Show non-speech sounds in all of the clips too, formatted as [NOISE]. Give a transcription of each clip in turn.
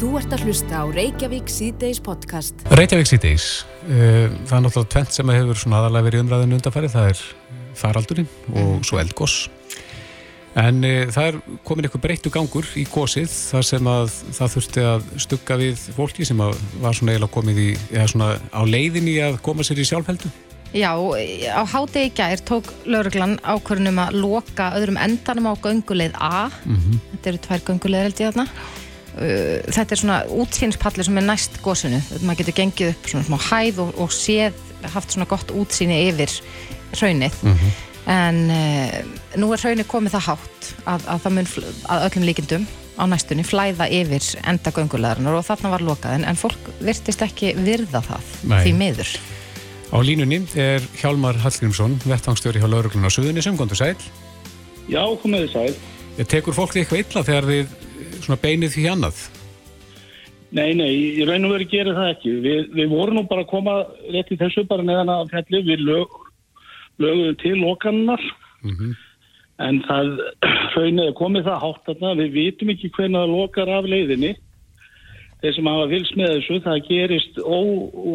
Þú ert að hlusta á Reykjavík C-Days podcast. Reykjavík C-Days. Uh, það er náttúrulega tvent sem hefur svona aðalega verið umræðinu undanfæri. Það er faraldurinn og svo eldgoss. En uh, það er komin eitthvað breyttu gangur í gósið þar sem að það þurfti að stugga við fólki sem var svona eiginlega komið í, eða svona á leiðinni að koma sér í sjálfheldu. Já, á hádegi gær tók lauruglan ákvörnum að loka öðrum endanum á gönguleið A. Mm Þetta eru tvær gönguleiðir held ég þarna. Uh, þetta er svona útsýnspalli sem er næst gósinu. Maður getur gengið upp svona smá hæð og, og séð, haft svona gott útsýni yfir hraunið. Mhm. En uh, nú er hraunið komið það hátt að, að það mun að öllum líkindum á næstunni flæða yfir enda gönguleðarinnar og þarna var lokað en, en fólk virtist ekki virða það Nei. því miður. Á línunni er Hjálmar Hallgrímsson, vettangstjóri hjá lauruglun á Suðunni sem gondur sæl. Já, komið þið sæl. Ég tekur fólk því eitthvað illa þegar þið svona beinið því annað. Nei, nei, í raun og veru gerir það ekki. Við, við vorum nú bara að koma rétt í þessu bara neðan að fjalli við lög, lögum til lokannar Mm en það [CLEARS THROAT] raunnið er komið það hátt þarna. Við vitum ekki hvernig það lokar af leiðinni. Þeir sem hafa vils með þessu, það gerist ó,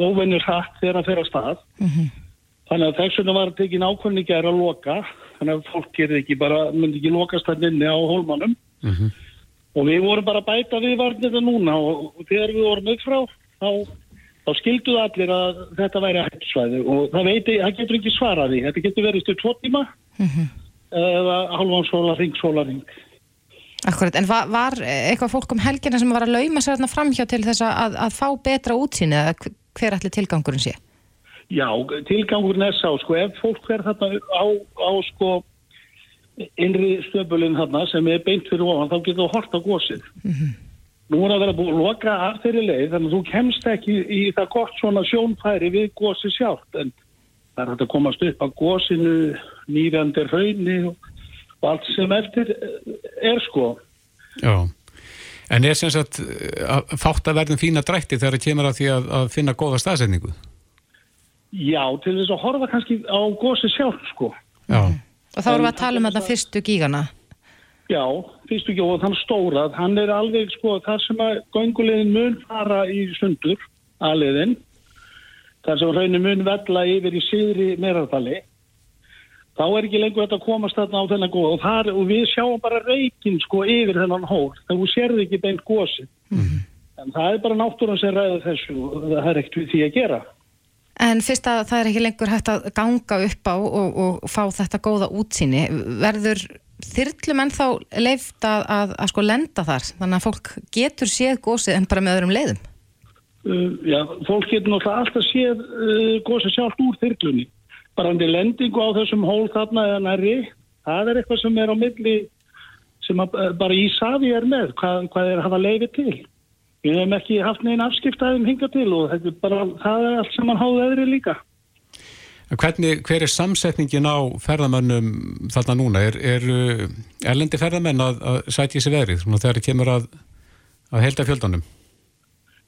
óvennir hratt þegar það fer að stað. Þannig að þess vegna var tekin ákvörning að loka. Þannig að fólk gerir ekki bara, myndi ekki lokast þannig inni á hólmanum. -hmm. Og við vorum bara að bæta við varnir núna og, þegar við vorum upp frá þá, þá skilduðu allir að þetta væri hættisvæði og það veit ég, það getur ekki svarað því. Þetta getur verið stu tvo tíma eða halvan sólaring, sólaring. Akkurat, en var, var eitthvað fólk um helgina sem var að lauma sér þarna framhjá til þess að, að fá betra útsýni eða hver- hver allir tilgangurinn sé? Já, tilgangurinn er sá, sko, ef fólk verður þarna á, á sko innri stöpulinn þarna sem er beint fyrir ofan, þá getur þú hort á gósið. Nú er að vera búið að loka af þeirri leið, þannig að þú kemst ekki í það gott svona sjónfæri við gósið sjálft, en það er hægt að komast upp á gósinu, nýrandi hraunni og, og allt sem eftir er sko. Já. En er sem sagt eh, að fátt að verðum fína drætti þegar það kemur að því að, að finna góða staðsetningu? Já, til þess að horfa kannski á gósið sjálft sko. Já. Og þá erum við að tala um þarna fyrstu gígana. Já, fyrstu ekki og þann stóra, hann er alveg sko þar sem að göngulegin mun fara í sundur, aðliðin, þar sem raunin mun vella yfir í síðri meðarfali, þá er ekki lengur þetta að komast þarna á þennan góð og, þar, og við sjáum bara reikin sko yfir þennan hól, þannig þú sérði ekki beint gósi. En það er bara náttúran sem ræður þessu. Og það er ekkert við því að gera. En fyrst að það er ekki lengur hægt að ganga upp á og, og fá þetta góða útsýni, verður þyrlum ennþá leift að, að, að sko lenda þar, þannig að fólk getur séð gósið en bara með öðrum leiðum? uh, já, fólk getur náttúrulega alltaf séð uh, gósa sjálft úr þyrlunni. Bara hann lendingu á þessum hól þarna eða nærri, það er eitthvað sem er á milli sem að, uh, bara Ísafi er með, hvað, hvað er að hafa leiði til. Við hefum ekki haft neginn afskiptaðum hinga til og þetta er bara, það er allt sem hann háði öðru líka. Hvernig, hver er samsetningin á ferðamönnum þarna núna? Er, er uh, erlendi ferðamenn að, að sig veðrið svona þegar það kemur að, að helda fjöldanum?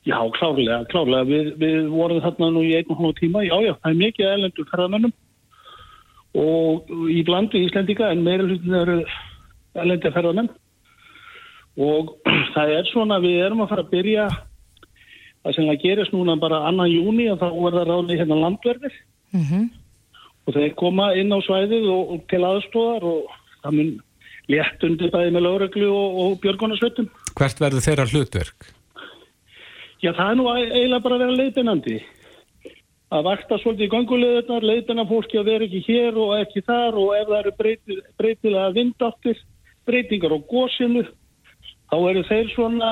Já, klárlega, klárlega. Við, við vorum þarna nú í einn og hálf tíma. Já, já, það er mikið erlendur ferðamönnum og í blandi Íslendinga en meira hlutin eru erlendur ferðamenn. Og [CLEARS THROAT] það er svona, við erum að fara að byrja það sem það gerist núna bara annan júni og þá verða ráðni hérna landverðir Mm og þeir koma inn á svæðið og, og til aðstóðar og það mun létt undir bæði með lögreglu og, og björgunarsveitum. Hvert verður þeirra hlutverk? Já, það er nú eiginlega bara að vera leiðbeinandi. Að vakta svolítið í gangulegðunar, leiðbeina fólki að vera ekki hér og ekki þar og ef það eru breyti, breytilega vindáttir, breytingar á gósinu, þá eru þeir svona,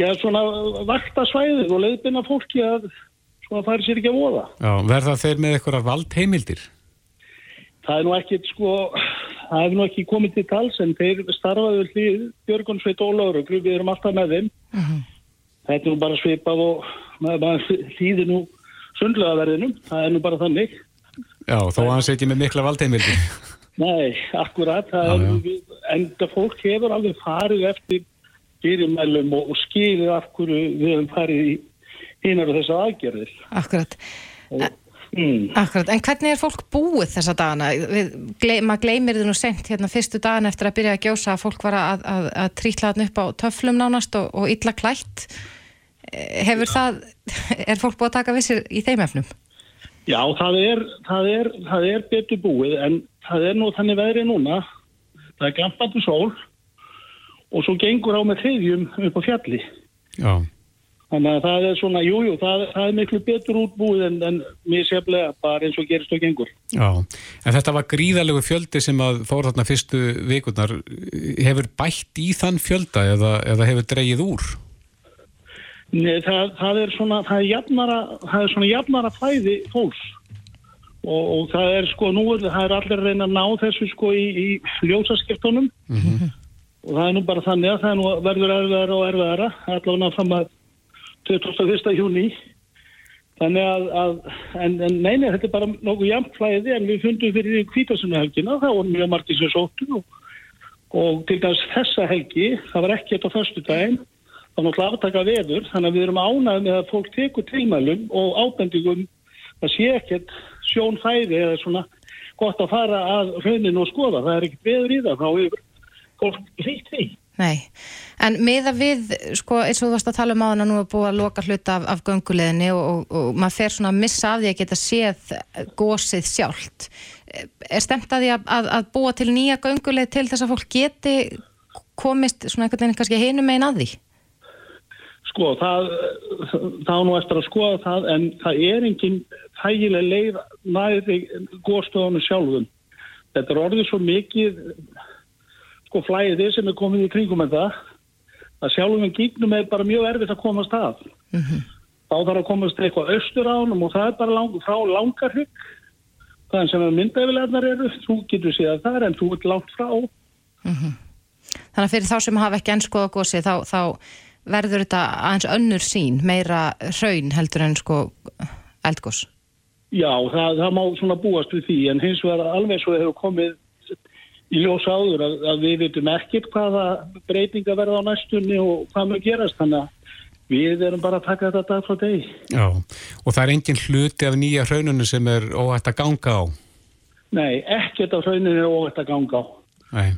já, svona vakta svæðið og leiðbeina fólki að svona færi sér ekki að voða. Já, verða þeir með eitthvað valdheimildir? Það er nú ekkit sko, það hefur nú ekki komið til tals en þeir starfaðu hlýð Björgunsveit og Löruglu, við erum alltaf með þeim. Þetta er nú bara svipað og hlýðir nú sundlögaverðinum, það er nú bara þannig. Já, þó að hann setji með mikla valdheimildir. Nei, akkurat, er, enda fólk hefur alveg farið eftir fyrirmælum og, og skilið af hverju við hefum farið í hinar og þessar aðgerðir. Akkurat. Og Mm. Akkurat, en hvernig er fólk búið þessa dagana? Við, gley, maður gleymir þið nú sent hérna fyrstu dagan eftir að byrja að gjósa að fólk var að, að, að trýtla þarna upp á töflum nánast og, og illa klætt. Eh, Hefur það, er fólk búið að taka vissir í þeim efnum? Já, það er, það, er, það er betur búið en það er nú þannig veðri núna. Það er glampandi sól og svo gengur á með þriðjum upp á fjalli. Já, Þannig að það er svona, jújú, jú, það, það er miklu betur útbúið en, en mér seflega bara eins og gerist og gengur. já. En þetta var gríðalegu fjöldi sem að fór þarna fyrstu vikurnar. Hefur bætt í þann fjölda eða, eða hefur dreigið úr? Nei, það, það er svona, það er jafnara, það er svona jafnara fæði fólks og, og það er sko, nú það er allir reyna að ná þessu sko í, í ljósaskiptunum og það er nú bara þannig að það er nú verður erfiðara og erfiðara, allavega fram að 21. júni þannig að, að en, en neini, þetta er bara nokkuð jafn flæði en við fundum fyrir því kvítasunni helgina, það voru mjög margir sem sóttu og, og til dæs þessa helgi, það var ekki þetta á förstu daginn þá náttúrulega aftaka veður þannig að við erum ánægð með að fólk tekur tilmælum og ábendingum það sé ekkert sjón fæði eða svona gott að fara að rauninu og skoða, það er ekkert veður í það þá hefur fólk hlýtt því Nei, en meða við, sko, eins og þú varst að tala um á hana nú að búa að loka hluta af, af gönguleðinni og, og, og maður fer svona að missa af því að geta séð gósið sjálft. Er stemt að því að, að, að búa til nýja gönguleð til þess að fólk geti komist svona einhvern veginn kannski hinum megin að því? Sko, það, það á nú eftir að skoða það en það er engin þægileg leið næði góðstofunum sjálfum. Þetta er orðið svo mikið sko flæðið sem er komið í kringum en það að sjálfum en gígnum er bara mjög erfitt að komast að. Þá þarf að komast eitthvað austur ánum og það er bara lang, frá langarhygg þannig sem myndaðilegnar eru, þú getur það er en þú ert langt frá. Þannig að fyrir þá sem hafa ekki ennskoða gósið þá, þá verður þetta aðeins önnur sín, meira hraun heldur en sko eldgós. Já, það, það má svona búast við því en hins vegar alveg svo hefur komið í ljós áður að, að við veitum ekkert hvaða breytinga verða á næstunni og hvað maður gerast þannig að við erum bara að taka þetta dag frá degi. Já, og það er engin hluti af nýja hrauninu sem er óhætt að ganga á. Nei, ekkert af hrauninu er óvægt að ganga á. Nei,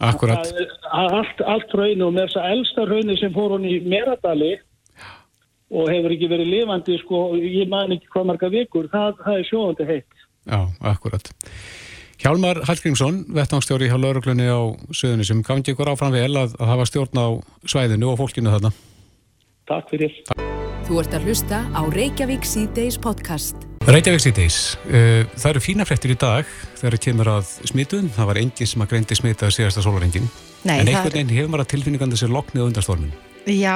akkurat. Það er allt, allt hrauninu og með þess að elsta hrauninu sem fór hún í Meradali og hefur ekki verið lifandi sko, ég man ekki hvað marga vikur, það, það er sjóðandi heitt. Já, akkurat. Hjálmar Hallgrímsson, vettnángstjóri hjá lauruglunni á söðunni sem gangi ykkur áfram vel að, að hafa stjórn á svæðinu og fólkinu þarna. Takk fyrir. Þú ert að hlusta á Reykjavík C-Days podcast. Reykjavík síðdeis. Uh, það eru fína fréttir í dag þegar það kemur að smituðum. Það var enginn sem að greindi smitaði síðasta sólarengin. En einhvern veginn hefur maður að tilfinningandi sér loknið undan stormin. Já,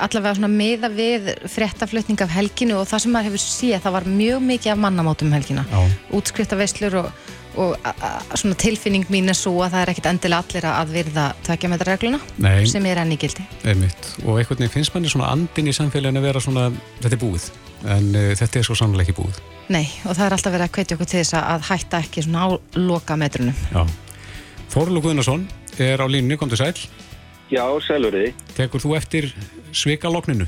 allavega svona meða við fréttaflutning af helginu og það sem maður hefur séð, það var mjög mikið af mannamátum um helgina. Já. Útskriftaveslur og, og a, a, svona tilfinning mín er svo að það er ekkit endilega allir að virða tvekja metra regluna Nei. sem er enn í gildi. Einmitt. Og einhvern veginn finnst manni svona andin í samfélaginu að vera svona, þetta er búið. En uh, þetta er svo sannlega ekki búið. Nei, og það er alltaf verið að hvetja okkur til þess að- að hætta ekki svona á loka metrunum. Já. Þorlu Guðnason er á línunni, kom til sæl. Já, sæluriði. Tekur þú eftir svikalokninu?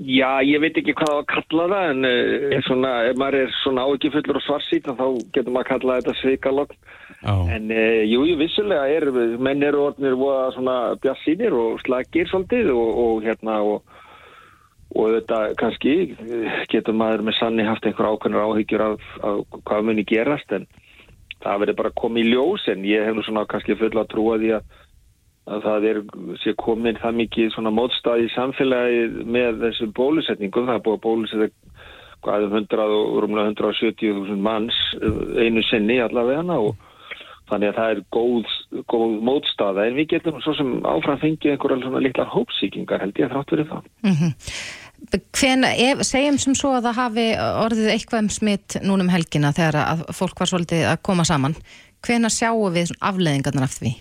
Já, ég veit ekki hvað að kalla það en uh, svona, ef maður er svona áekifullur og svarsýt þá getur maður að kalla þetta svikalokn. Já. En uh, jú, jú, vissulega er, menn eru orðnir bjassínir og slagir svolítið og, og hérna og, og þetta kannski eh, getur maður með sanni haft einhver ákveðnar áhyggjur af, af hvað muni gerast en það verður bara komið í ljós en ég hef nú svona kannski full að trúa því að að það er sé komin það mikið svona mótstað í samfélagi með þessum bólusetningum. Það er búið að bólusetja hvað um 100 og rúmlega 170.000 manns eh, einu sinni allavega og þannig að það er góð, góð mótstaða en við getum svo sem áfram fengið einhverja svona litlar hópsíkingar held ég þrátt fyrir það. Hven, ef, segjum sem svo að það hafi orðið eitthvað um smitt núna um helgina þegar að fólk var svolítið að koma saman. Hvena sjáum við afleðingarnar af því?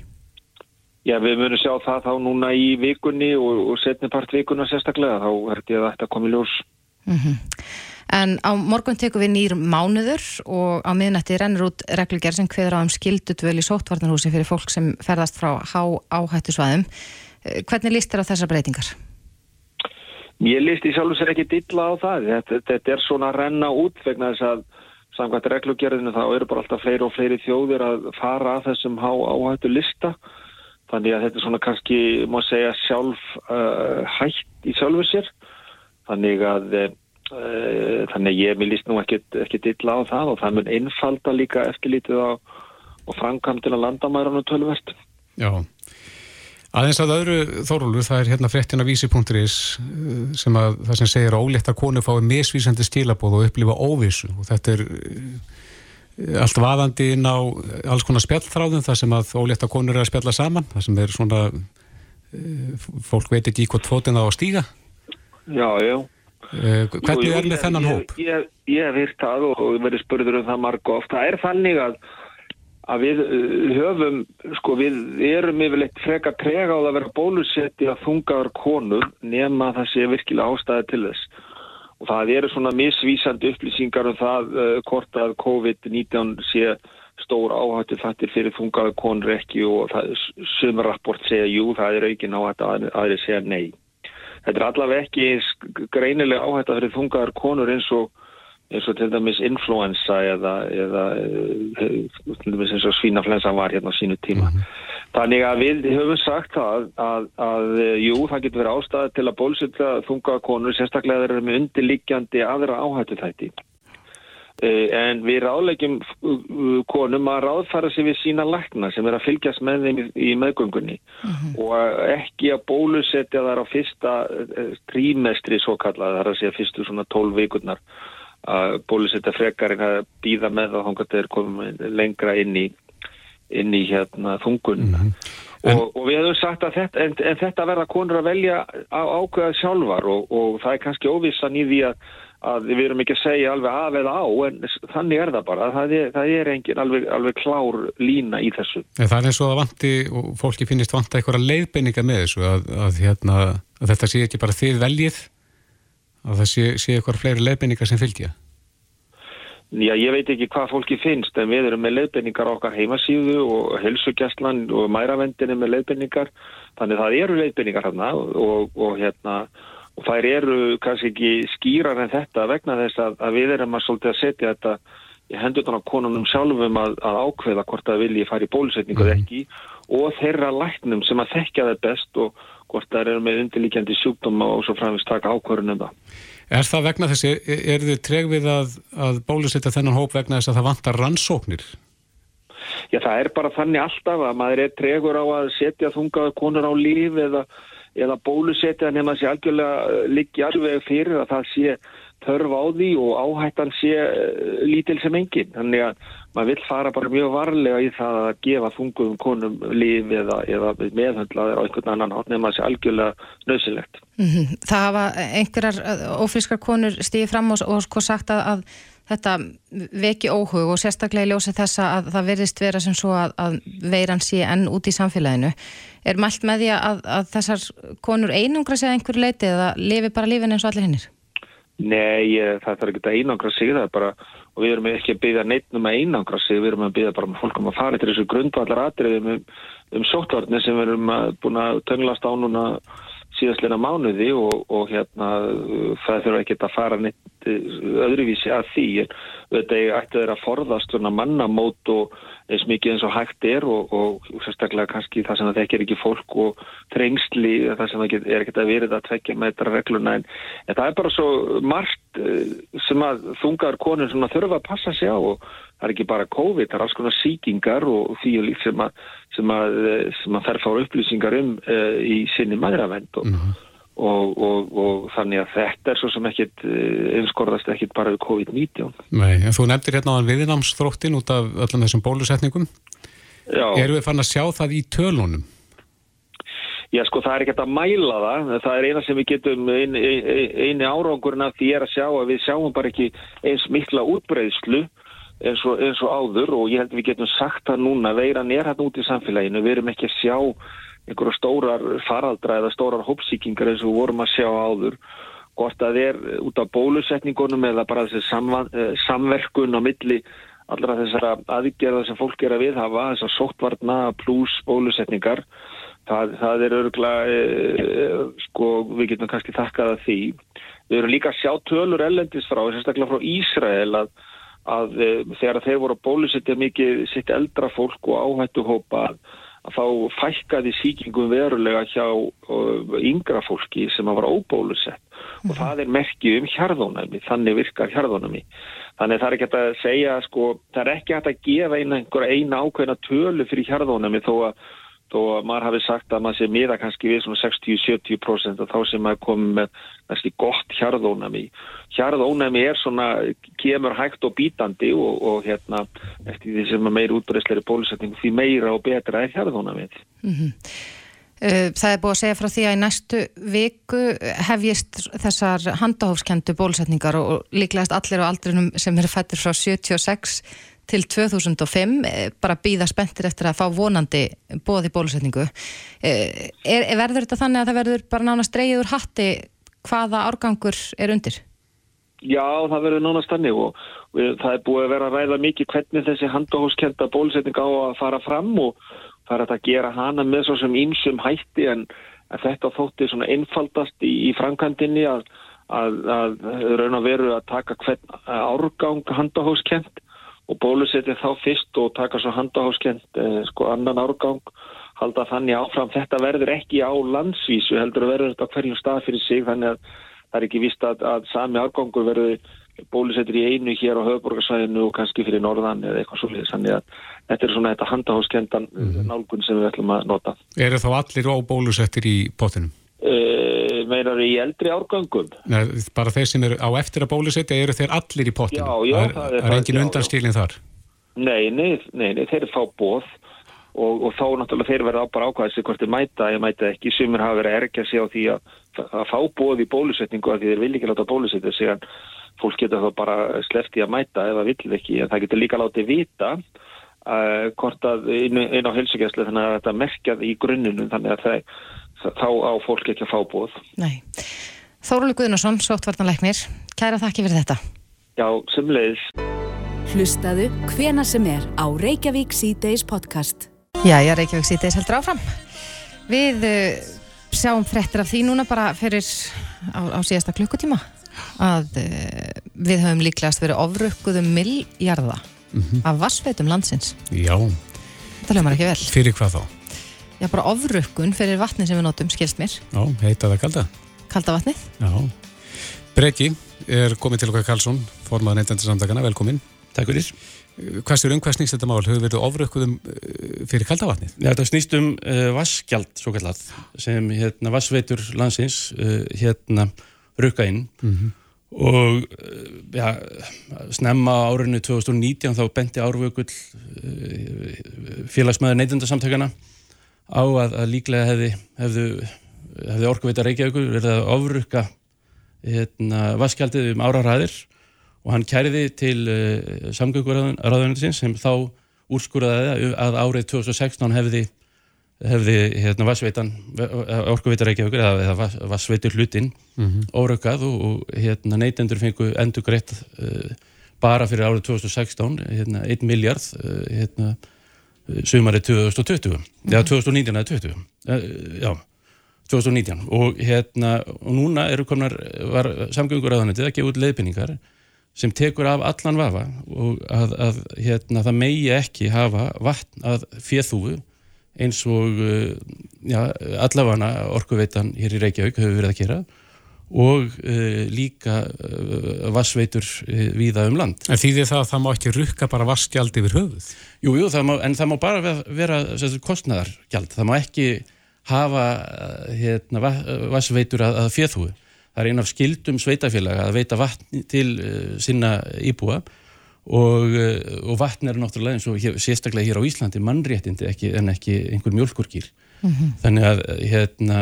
Já, við munum sjá það þá núna í vikunni og, og setni part vikuna sérstaklega þá held ég að þetta komi ljós. En á morgun tekum við nýr mánuður og á miðnætti rennur út reglugjör sem hveður á um skildudvöl í sóttvarnarhúsi fyrir fólk sem ferðast frá há áhættu svæðum. Hvernig líst þér á þessar breytingar? Mér líst í sjálf og sér ekki dilla á það. Þetta, þetta er svona að renna út vegna þess að samkvæmt reglugjörðinu þá eru bara alltaf fleiri og fleiri þjóðir að fara að þessum áhættu lista. Þannig að þetta er svona kannski, má segja, sjálf uh, hætt í sjálfu sér. Þannig að uh, þannig ég mér líst nú ekki dilla á það og það mun einfalda líka eftirlítið á og framkvæmdina landamæranum tölvert. Já, Aðeins að öðru þórólfu, það er hérna fréttin af vísi.is sem að það sem segir að óléttar konu fái misvísandi stílabóð og upplifa óvissu og þetta er eh, allt vaðandi inn á alls konar spjallþráðum þar sem að óléttar konur er að spjalla saman, það sem er svona eh, fólk veit ekki í hvort fótinn á að stíga. Já, já. Eh, hvernig Jú, er með þennan ég, hóp? Ég, ég hef hýrt það og verið spurður um það marg ofta. Það er þannig að að við uh, höfum, sko við erum yfirleitt freka trega á að vera bólusetti að þungaður konur nema það sé virkilega ástæði til þess og það eru svona misvísandi upplýsingar um það uh, hvort að COVID-19 sé stór áhættu þattir fyrir þungaður konur ekki og sumar rapport segja jú, það er aukin áhættu að aðri segja nei. Þetta er allavega ekki greinilega áhættu að fyrir þungaður konur eins og eins og til dæmis influensa eða, eða til dæmis eins og svínaflensa var hérna á sínu tíma. Mm -hmm. Þannig að við höfum sagt að, að, að jú, það getur verið ástæði til að bólsölda þunga konur, sérstaklega þeir eru með undirliggjandi aðra áhættu þætti. Eh, en við ráðlegjum konum að ráðfara sig við sína lækna sem er að fylgjast með þeim í meðgöngunni mhm. -huh. og ekki að bólusetja þar á fyrsta eh, trímestri svo kallað, það er að segja fyrstu svona tólf vikurnar að bólusetja frekar en að býða með þá þannig að þeir komið lengra inn í, inn í hérna þungun mm -hmm. en... og, og við hefum sagt að þetta, en, en þetta verða konur að velja á ákveða sjálfar og, og það er kannski óvissan í því að, að við erum ekki að segja alveg af eða á en þannig er það bara, það er, það er engin alveg, alveg klár lína í þessu. En það er eins og að vanti og fólki finnist vanta eitthvað leiðbenninga með þessu að, að, hérna, að þetta sé ekki bara þið veljið að það sé, sé eitthvað fleiri leiðbenningar sem fylgja? Já, ég veit ekki hvað fólki finnst en við erum með leiðbenningar á okkar heimasíðu og helsugjastlan og mæravendinni með leiðbenningar þannig það eru leiðbenningar hérna og, og hérna og þær eru kannski ekki skýrar en þetta vegna þess að, að við erum að að setja þetta í hendutan á konunum sjálfum að, að ákveða hvort það vilji fara í bólusetningu mm. ekki og þeirra læknum sem að þekkja það best og hvort það eru með undirlíkjandi sjúkdóma og svo framvist taka ákvörðunum það. Er það vegna þessi, er þið tregvið að, að bólusetja þennan hóp vegna þess að það vantar rannsóknir? Já, það er bara þannig alltaf að maður er tregur á að setja þungaður konur á líf eða, eða bólusetja nema þessi algjörlega liggi alveg fyrir að það sé þörf á því og áhættan sé uh, lítil sem engin. Þannig að maður vill fara bara mjög varlega í það að gefa þungum konum líf eða, eða meðhundlaðir á einhvern annan átt nema þessi algjörlega nöðsilegt. Mm -hmm. Það hafa einhverjar uh, ófrískar konur stíði fram og, og sko sagt að, að þetta veki óhug og sérstaklega í ljósi þessa að það verðist vera sem svo að, að veiran sé enn út í samfélaginu. Er mælt með því að, að þessar konur einungra segja einhverju leiti eða lifi bara lífin eins og allir hinnir? Nei, það þarf ekki að einangra sig það er bara, og við erum ekki að byggja neitt um að einangra sig, við erum að byggja bara um fólkum að fara til þessu grundvallar atriðum um, um sóttvarni sem við erum að, búin að tönglast á núna síðastleina mánuði og, og hérna það þurfa ekki að fara neitt öðruvísi að því. En þetta ætti að forðast mannamót og eins mikið eins og hægt er og, og, og sérstaklega kannski það sem það þekkir ekki fólk og trengsli það sem það er ekkert að verið að tvekja með þetta regluna en, en það er bara svo margt eh, sem að þungar konur þurfa að passa sig á og það er ekki bara COVID, það er alls konar síkingar og því og líkt sem að, sem að, sem að þær fára upplýsingar um uh, í sinni maðuravend og, mm -hmm. Og, og, og þannig að þetta er svo sem ekkit uh, einskorðast ekkit bara við COVID-19. Nei, en þú nefndir hérna á hann viðnámsþróttin út af öllum þessum bólusetningum. Já. Erum við fann að sjá það í tölunum? Já, sko, það er ekkert að mæla það. Það er eina sem við getum, eini, eini árangurinn af því er að sjá að við sjáum bara ekki eins mikla útbreyðslu eins og, eins og áður og ég held að við getum sagt það núna, veiran er hérna út í samfélaginu, við erum ekki að sjá einhverja stórar faraldra eða stórar hópsíkingar eins og vorum að sjá áður, hvort að er út af bólusetningunum eða bara þessi eh, samverkun á milli allra þessara aðgerða sem fólk er að viðhafa, þessar sóttvarna pluss bólusetningar það, það er örgulega, e, sko, við getum kannski þakkað að því. Við erum líka að sjá tölur ellendis frá, sérstaklega frá Ísrael að, að e, þegar þeir voru að bólusetja mikið sitt eldra fólk og áhættu hópa að, að þá fækkaði síkingum verulega hjá uh, yngra fólki sem að var óbólusett og það er merkið um hjarðónæmi, þannig virkar hjarðónæmi. Þannig það er ekki að segja, sko, það er ekki að gefa einhverja eina ákveðna tölu fyrir hjarðónæmi þó að að maður hafi sagt að maður sé miða kannski við svona 60-70% og þá sem maður komið með kannski gott hjarðónami. Hjarðónami er svona, kemur hægt og bítandi og, og hérna eftir því sem maður meiri útbreysleiri bólusetning því meira og betra er hjarðónamið. Mm -hmm. Það er búið að segja frá því að í næstu viku hefjist þessar handahófskendu bólusetningar og líklegast allir á aldrinum sem eru fættir frá 76 til 2005 eh, bara býða spenntir eftir að fá vonandi bóði bólusetningu eh, er, er verður þetta þannig að það verður bara nánast dreyið úr hatti hvaða árgangur er undir? Já, það verður nánast þannig og, og það er búið að vera að ræða mikið hvernig þessi handahóskenda bólusetning á að fara fram og það er að gera hana með svo sem ímsum hætti en þetta þótti svona einfaldast í, í framkvæmdinni að, að, að raun og veru að taka hvern árgang handahóskend og bólusetja þá fyrst og taka svo handahóskend eh, sko annan árgang halda þannig áfram. Þetta verður ekki á landsvísu heldur að verður þetta hverjum stað fyrir sig þannig að það er ekki vist að, að sami árgangur verður bólusettir í einu hér á höfuborgarsvæðinu og kannski fyrir norðan eða eitthvað svolítið. Þannig að þetta er svona þetta handahóskendan mm -hmm. nálgun sem við ætlum að nota. Er það þá allir á bólusettir í potinum? Uh, meinar í eldri árgangum Nei, bara þeir sem eru á eftir að bólusetja eru þeir allir í pottinu já, já, það er, er engin undanstílinn þar? Nei nei, nei, nei, þeir eru fá bóð og, og þá náttúrulega þeir verða bara ákvæðis hvort þeir mæta, ég mæta ekki. Sumir hafa verið að erkja sig á því að, að fá bóð í bólusetningu að því þeir vil ekki láta bólusetja sig en fólk getur þá bara slefti að mæta ef það vil ekki, en það getur líka látið vita uh, hvort að inn, inn á helsugjæslu þannig að þetta merkjað í grunninu þannig að það þá á fólk ekki að fá bóð. Nei. Þóruli Guðnarsson, sóttvartanleiknir, kæra þakki fyrir þetta. Já, semleis. Hlustaðu hvena sem er á Reykjavík C-Days podcast. Já, já, Reykjavík C-Days heldur áfram. Við uh, sjáum frettir af því núna bara fyrir á, á síðasta klukkutíma að uh, við höfum líklegast verið ofrökkuðum milljarða mm -hmm. af vassveitum landsins. Já. Það lögum ekki vel. Fyrir hvað þá? Já, bara ofrukkun fyrir vatni sem við notum, skilst mér. Já, heita það kalda. Kalda vatnið. Já. Breki er komið til okkar Karlsson, formað nefndandarsamtakana, velkomin. Takk fyrir. Hvað sér um hvað snýst þetta mál? Hefur verið ofrukkuðum eh, fyrir kalda vatnið? Já, þetta snýst um uh, vassgjald, svo kallat, sem hérna vassveitur landsins uh, hérna rukka inn mm -hmm. og uh, já, snemma árinu 2019 þá benti árvökull félagsmaður neytundarsamtakana á að, að líklega hefði, hefðu, hefði orkuveita Reykjavíkur verið að ofrukka hérna, vaskjaldið um áraræðir og hann kæriði til uh, samgönguráðunarins sem þá úrskúraði að árið 2016 hefði, hefði hérna, orkuveita Reykjavíkur eða, vassveitur hlutinn mm -hmm. óraukað og, og hérna, neytendur fengu endur greitt uh, bara fyrir árið 2016 1 hérna, miljard uh, sumari 2020 eða 2019 eða 20 já, 2019 og hérna, og núna eru komnar var samgöngur aðanetið að gefa út leiðbynningar sem tekur af allan vafa og að, að hérna, það megi ekki hafa vatn að fjöðúu eins og já, allafana orkuveitan hér í Reykjavík hefur verið að gera og uh, líka uh, vassveitur uh, víða um land. En því það að það má ekki rukka bara vassgjald yfir höfuð? Jú, jú, það má, en það má bara vera, vera kostnæðargjald. Það má ekki hafa hérna, vassveitur að, að fjöðhúi. Það er einn af skildum sveitafélaga að veita vatn til sinna íbúa og, og vatn er náttúrulega eins og hér, sérstaklega hér á Íslandi mannréttindi ekki, en ekki einhver mjölkurkýr. Mm -hmm. Þannig að hérna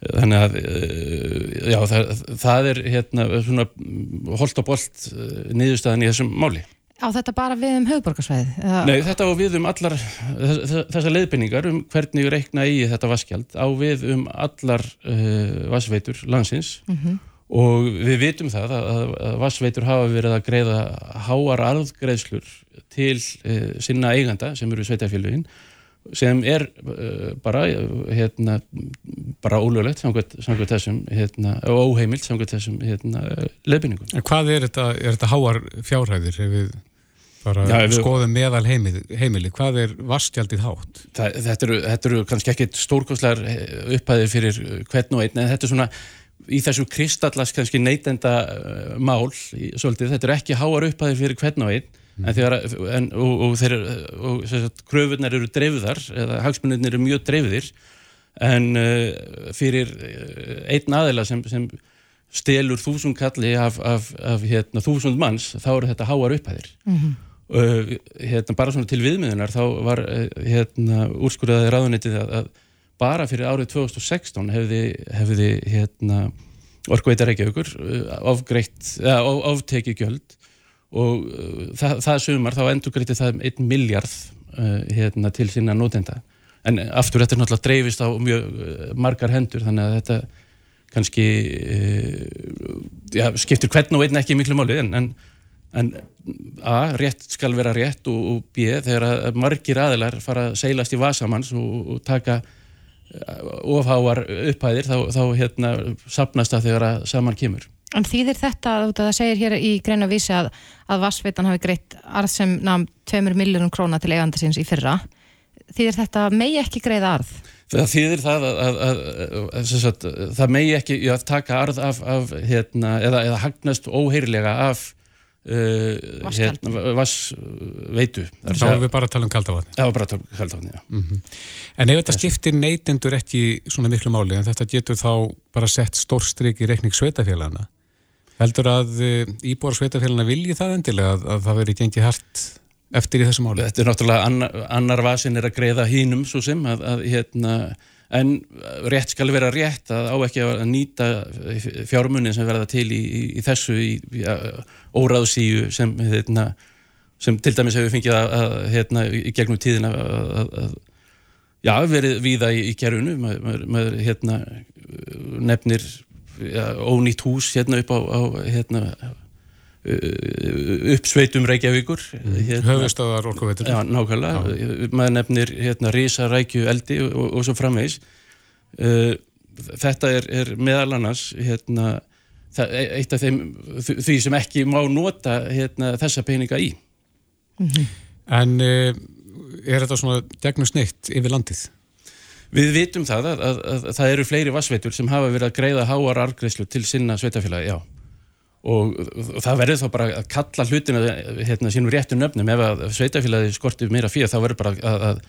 þannig að já, það, það er hérna svona holt og bolt eh, niðurstaðan í þessum máli. Á þetta bara við um höfuborgarsvæði? Nei, þetta á við um allar þessar leiðbynningar um hvernig reikna í þetta vaskjald á við um allar uh, vassveitur landsins mm -hmm. og við vitum það að, að vassveitur hafa verið að greiða háar arðgreðslur til uh, sinna eiganda sem eru sveitafélugin sem er uh, bara hérna, bara ólöglegt samkvæmt, þessum hérna, og óheimilt samkvæmt þessum hérna, leifbyningum. En hvað er þetta, er þetta háar fjárhæðir ef við bara Já, við- skoðum meðal heimili, heimili, hvað er vastjaldið hátt? Það, þetta, eru, þetta eru kannski ekkit stórkostlegar upphæðir fyrir hvern og einn en þetta er svona í þessu kristallast kannski neytenda uh, mál svolítið, þetta eru ekki háar upphæðir fyrir hvern og einn en þegar, en, og, og, þeir, og sagt, kröfurnar eru dreifðar eða hagsmunirnir eru mjög dreifðir en uh, fyrir uh, einn aðila sem, sem stelur þúsund kalli af, af, af hérna, þúsund manns þá eru þetta háar upphæðir. Uh, hérna, bara svona til viðmiðunar þá var hérna, úrskurðaði ráðunitið að, að bara fyrir árið 2016 hefði, hefði hérna, orkveita Reykjavíkur ofgreitt, eða of- oftekið gjöld og uh, það, það sumar þá endur greiti það um 1 miljard uh, hérna, til sína notenda en aftur þetta er náttúrulega dreifist á mjög uh, margar hendur þannig að þetta kannski uh, já, skiptir hvern og einn ekki miklu máli en, en, en A, rétt skal vera rétt og, og B, þegar að margir aðilar fara að seilast í vasamanns og, og taka eh, ofháar upphæðir þá, þá hérna sapnast það þegar að saman kemur. En þýðir þetta, það segir hér í greina vísi að, að Vassveitan hafi greitt arð sem namn 2 miljónum króna til eiganda síns í fyrra. Þýðir þetta megi ekki greiða arð? Það þýðir það að, að, að, að, að sagt, það megi ekki já, taka arð af, af hérna, eða, eða hagnast óheirilega af uh, hérna, vassveitu. Þá erum við bara að tala um kaldavatni. Var bara að tala um já. En ef þetta skiptir neytendur ekki svona miklu máli, en þetta getur þá bara sett stórstrik í reikning sveitafélagana, heldur að uh, íbúar sveitafélagana vilji það endilega að, að það veri gengið hart eftir í þessu máli? Þetta er náttúrulega annar, annar vasin er að greiða hínum svo sem að, að hérna, en rétt skal vera rétt að á ekki að nýta fjármunin sem verða til í, í, í þessu í, óráðsíu sem, hérna, sem til dæmis hefur fengið að, að hérna, í gegnum tíðina að, já, verið víða í, maður, maður, maður hérna, nefnir já, ónýtt hús hérna upp á, á hérna, uppsveitum Reykjavíkur hérna, Höfustöðar orkuveitur. Já, nákvæmlega, maður nefnir hérna rísa, rækju, eldi og, og svo framvegis. Uh, þetta er, er meðal annars hérna, það, eitt af þeim því sem ekki má nota hérna, þessa peninga í. En uh, er þetta svona gegnum sneitt yfir landið? Við vitum það að, að, að, að það eru fleiri vassveitur sem hafa verið að greiða háar argreislu til sinna sveitafélagi, já. Og það verður þá bara að kalla hlutina hérna, sínum réttu nöfnum. Ef að sveitafélagi skortir meira fyrir þá verður bara að, að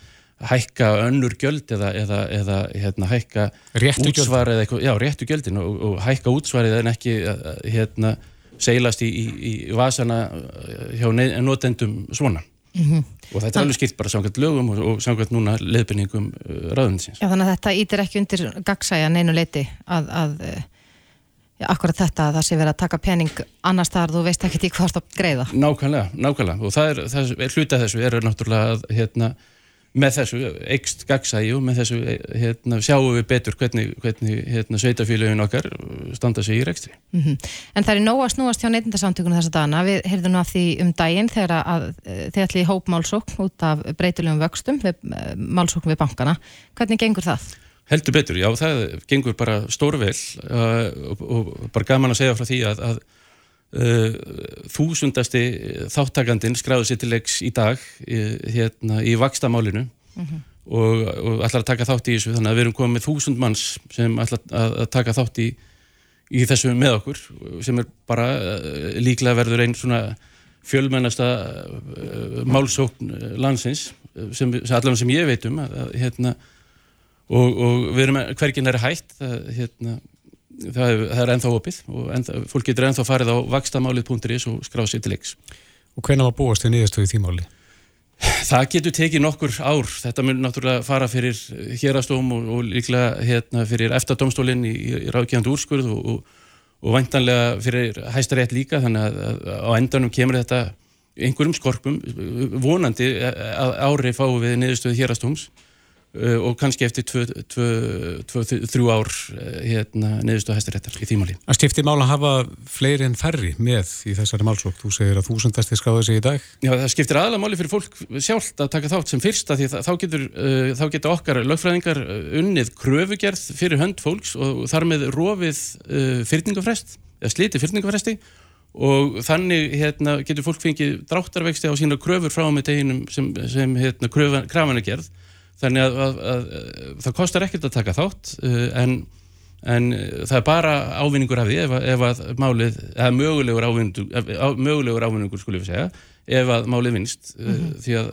hækka önnur gjöld eða, eða, eða hérna, hækka útsvar eða eitthvað, já, réttu gjöldin og, og hækka útsvarið en ekki að, hérna, seilast í, í, í vasana eh, hjá notendum svona og þetta er alveg skilt bara samkvæmt lögum og, og samkvæmt núna leðbenningum uh, ráðunitsins Já, þannig að þetta ítir ekki undir gagsæja neinu leiti að, að eh, já, akkurat þetta að það sé verið að taka pening annars þar þú veist ekki í hvað það greiða. Nákvæmlega, nákvæmlega. Og það er, það er hluti af þessu er náttúrulega að hérna, með þessu eikst gagsægi og með þessu hérna, sjáum við betur hvernig, hvernig hérna, sveitafélagin okkar standa sig í rekstri. Mm En það er nóg að snúast hjá neytindasamtökunum þessa dana. Við heyrðum nú af því um daginn þegar að eh, þið ætli í hóp málsókn út af breytilegum vöxtum, við, eh, málsókn við bankana. Hvernig gengur það? Heldur betur, já, það gengur bara stórvel uh, og, og bara gaman að segja frá því að, að uh, þúsundasti þáttakandinn skráði sér til leiks í dag í, hérna, í vakstamálinu og, og ætlar að taka þátt í þessu þannig að við erum komið með þúsund manns sem ætlar að, að taka þátt í, í þessu með okkur sem er bara uh, líklega verður einn svona fjölmennasta uh, málsókn landsins sem, sem allavega sem ég veit um að, að, hérna, og, og við erum hverginn er hætt það, hérna, það, er, það er ennþá opið og ennþá, fólk getur ennþá farið á vakstamálið.is og skráð sér til leiks. Og hvenær var búast við niðurstöðu í því máli? Það getur tekið nokkur ár. Þetta mun náttúrulega fara fyrir hérastóm og, og líklega hérna, fyrir eftadómstólinn í, í ráðgjandi úrskurð og, og, og væntanlega fyrir hæstarétt líka. Þannig að, að á endanum kemur þetta einhverjum skorpum. Vonandi að ári fáum við niðurstöðu hérastóms og kannski eftir tvö, tvö, tvö, þrjú ár uh, hérna, neðustu hæstaréttar í þýmáli. Það skiptir mála að hafa fleiri en færri með í þessari málsók. Þú segir að þúsundasti skráði sig í dag. Já, það skiptir aðalega máli fyrir fólk sjálft að taka þátt sem fyrsta því þá getur, uh, þá getur okkar lögfræðingar unnið kröfugerð fyrir hönd fólks og þar með rofið fyrningafrest, eða sliti fyrningafresti og þannig hérna, getur fólk fengið dráttarvexti á sína kröfur frá með deginum sem, sem hérna, krafan er gerð þannig að, að, að, að það kostar ekkert að taka þátt uh, en, en það er bara ávinningur af því ef, ef að málið, eða mögulegur ávinningur, mögulegur ávinningur skulle við segja, ef að málið vinst mm -hmm. því að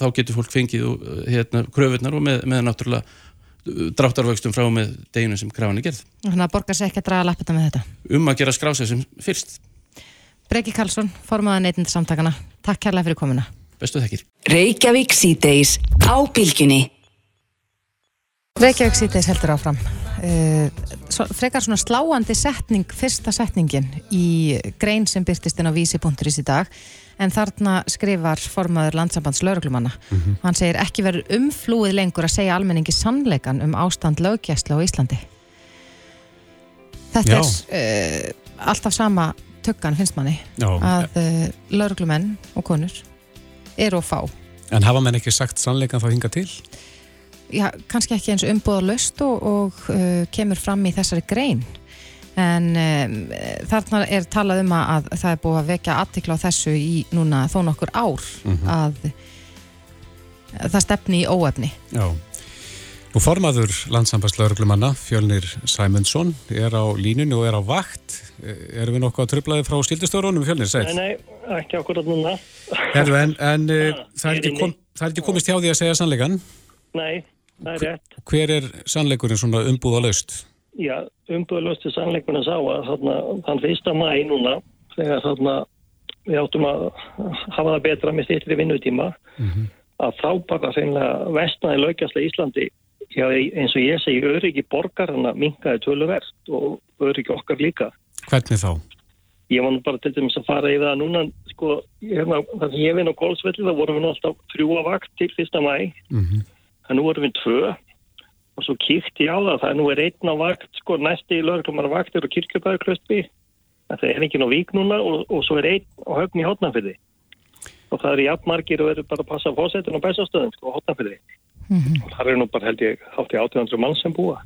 þá getur fólk fengið hérna, kröfurnar og með, með náttúrulega dráttarvöxtum frá með deginu sem krafan er gerð. Þannig að borgar sér ekki að draga lappita með þetta? Um að gera skrásið sem fyrst. Breki Karlsson, formaða neitindarsamtakana. Takk kærlega fyrir komuna. Bestu þekkir. Reykjavík síðdeis á bylginni. Reykjavík síðdeis heldur áfram. Uh, svo, frekar svona sláandi setning, fyrsta setningin í grein sem byrtist inn á vísi.is í dag en þarna skrifar formaður landsambands lauruglumanna. Mm -hmm. Hann segir ekki verið umflúið lengur að segja almenningi sannleikan um ástand lögjæsla á Íslandi. Þetta Já. er uh, alltaf sama tökkan finnst manni Já. að uh, lauruglumenn og konur eru að fá. En hafa menn ekki sagt sannleikan þá hinga til? Já, kannski ekki eins umbúða löst og, og uh, kemur fram í þessari grein en um, þarna er talað um að það er búið að vekja aðtikla á þessu í núna þó nokkur ár mm -hmm. að, að það stefni í óefni. Já. Nú formaður landsambanslauruglumanna, Fjölnir Sæmundsson, er á línunni og er á vakt. Erum við nokkuð að tröflaði frá skildistörunum, Fjölnir? Sæl? Nei, nei, ekki okkur að núna. [LAUGHS] Herru, en, en ja, eh, það, er ekki kom, það er ekki komist hjá því að segja sannleikan? Nei, það er rétt. Hver er sannleikurinn svona umbúða laust? Já, umbúða laust er sannleikurinn að sá að þarna, þann fyrsta mæ núna, þegar þarna við áttum að hafa það betra með styrtri vinnutíma, mm -hmm. að þá bara Já, eins og ég segi, öryggi borgarna minkaði töluvert og öryggi okkar líka. Hvernig þá? Ég var nú bara til dæmis að fara í það núna, sko, hérna, þar sem ég vinn á Gólsvelli, þá vorum við náttúrulega þrjúa vakt til fyrsta mæ, mm -hmm. það nú vorum við tvö og svo kíkti ég á það, það nú er einn á vakt, sko, næsti í lögurklumar vaktir og kirkjubæðuklöstbi, það er enginn á vík núna og, og svo er einn á höfn í hotnafyrði og það er jafnmargir og verður bara að passa fósettin á bæsastöðum, sko, hotnafyrði. Mm -hmm. og það er nú bara held ég í 800 mann sem búa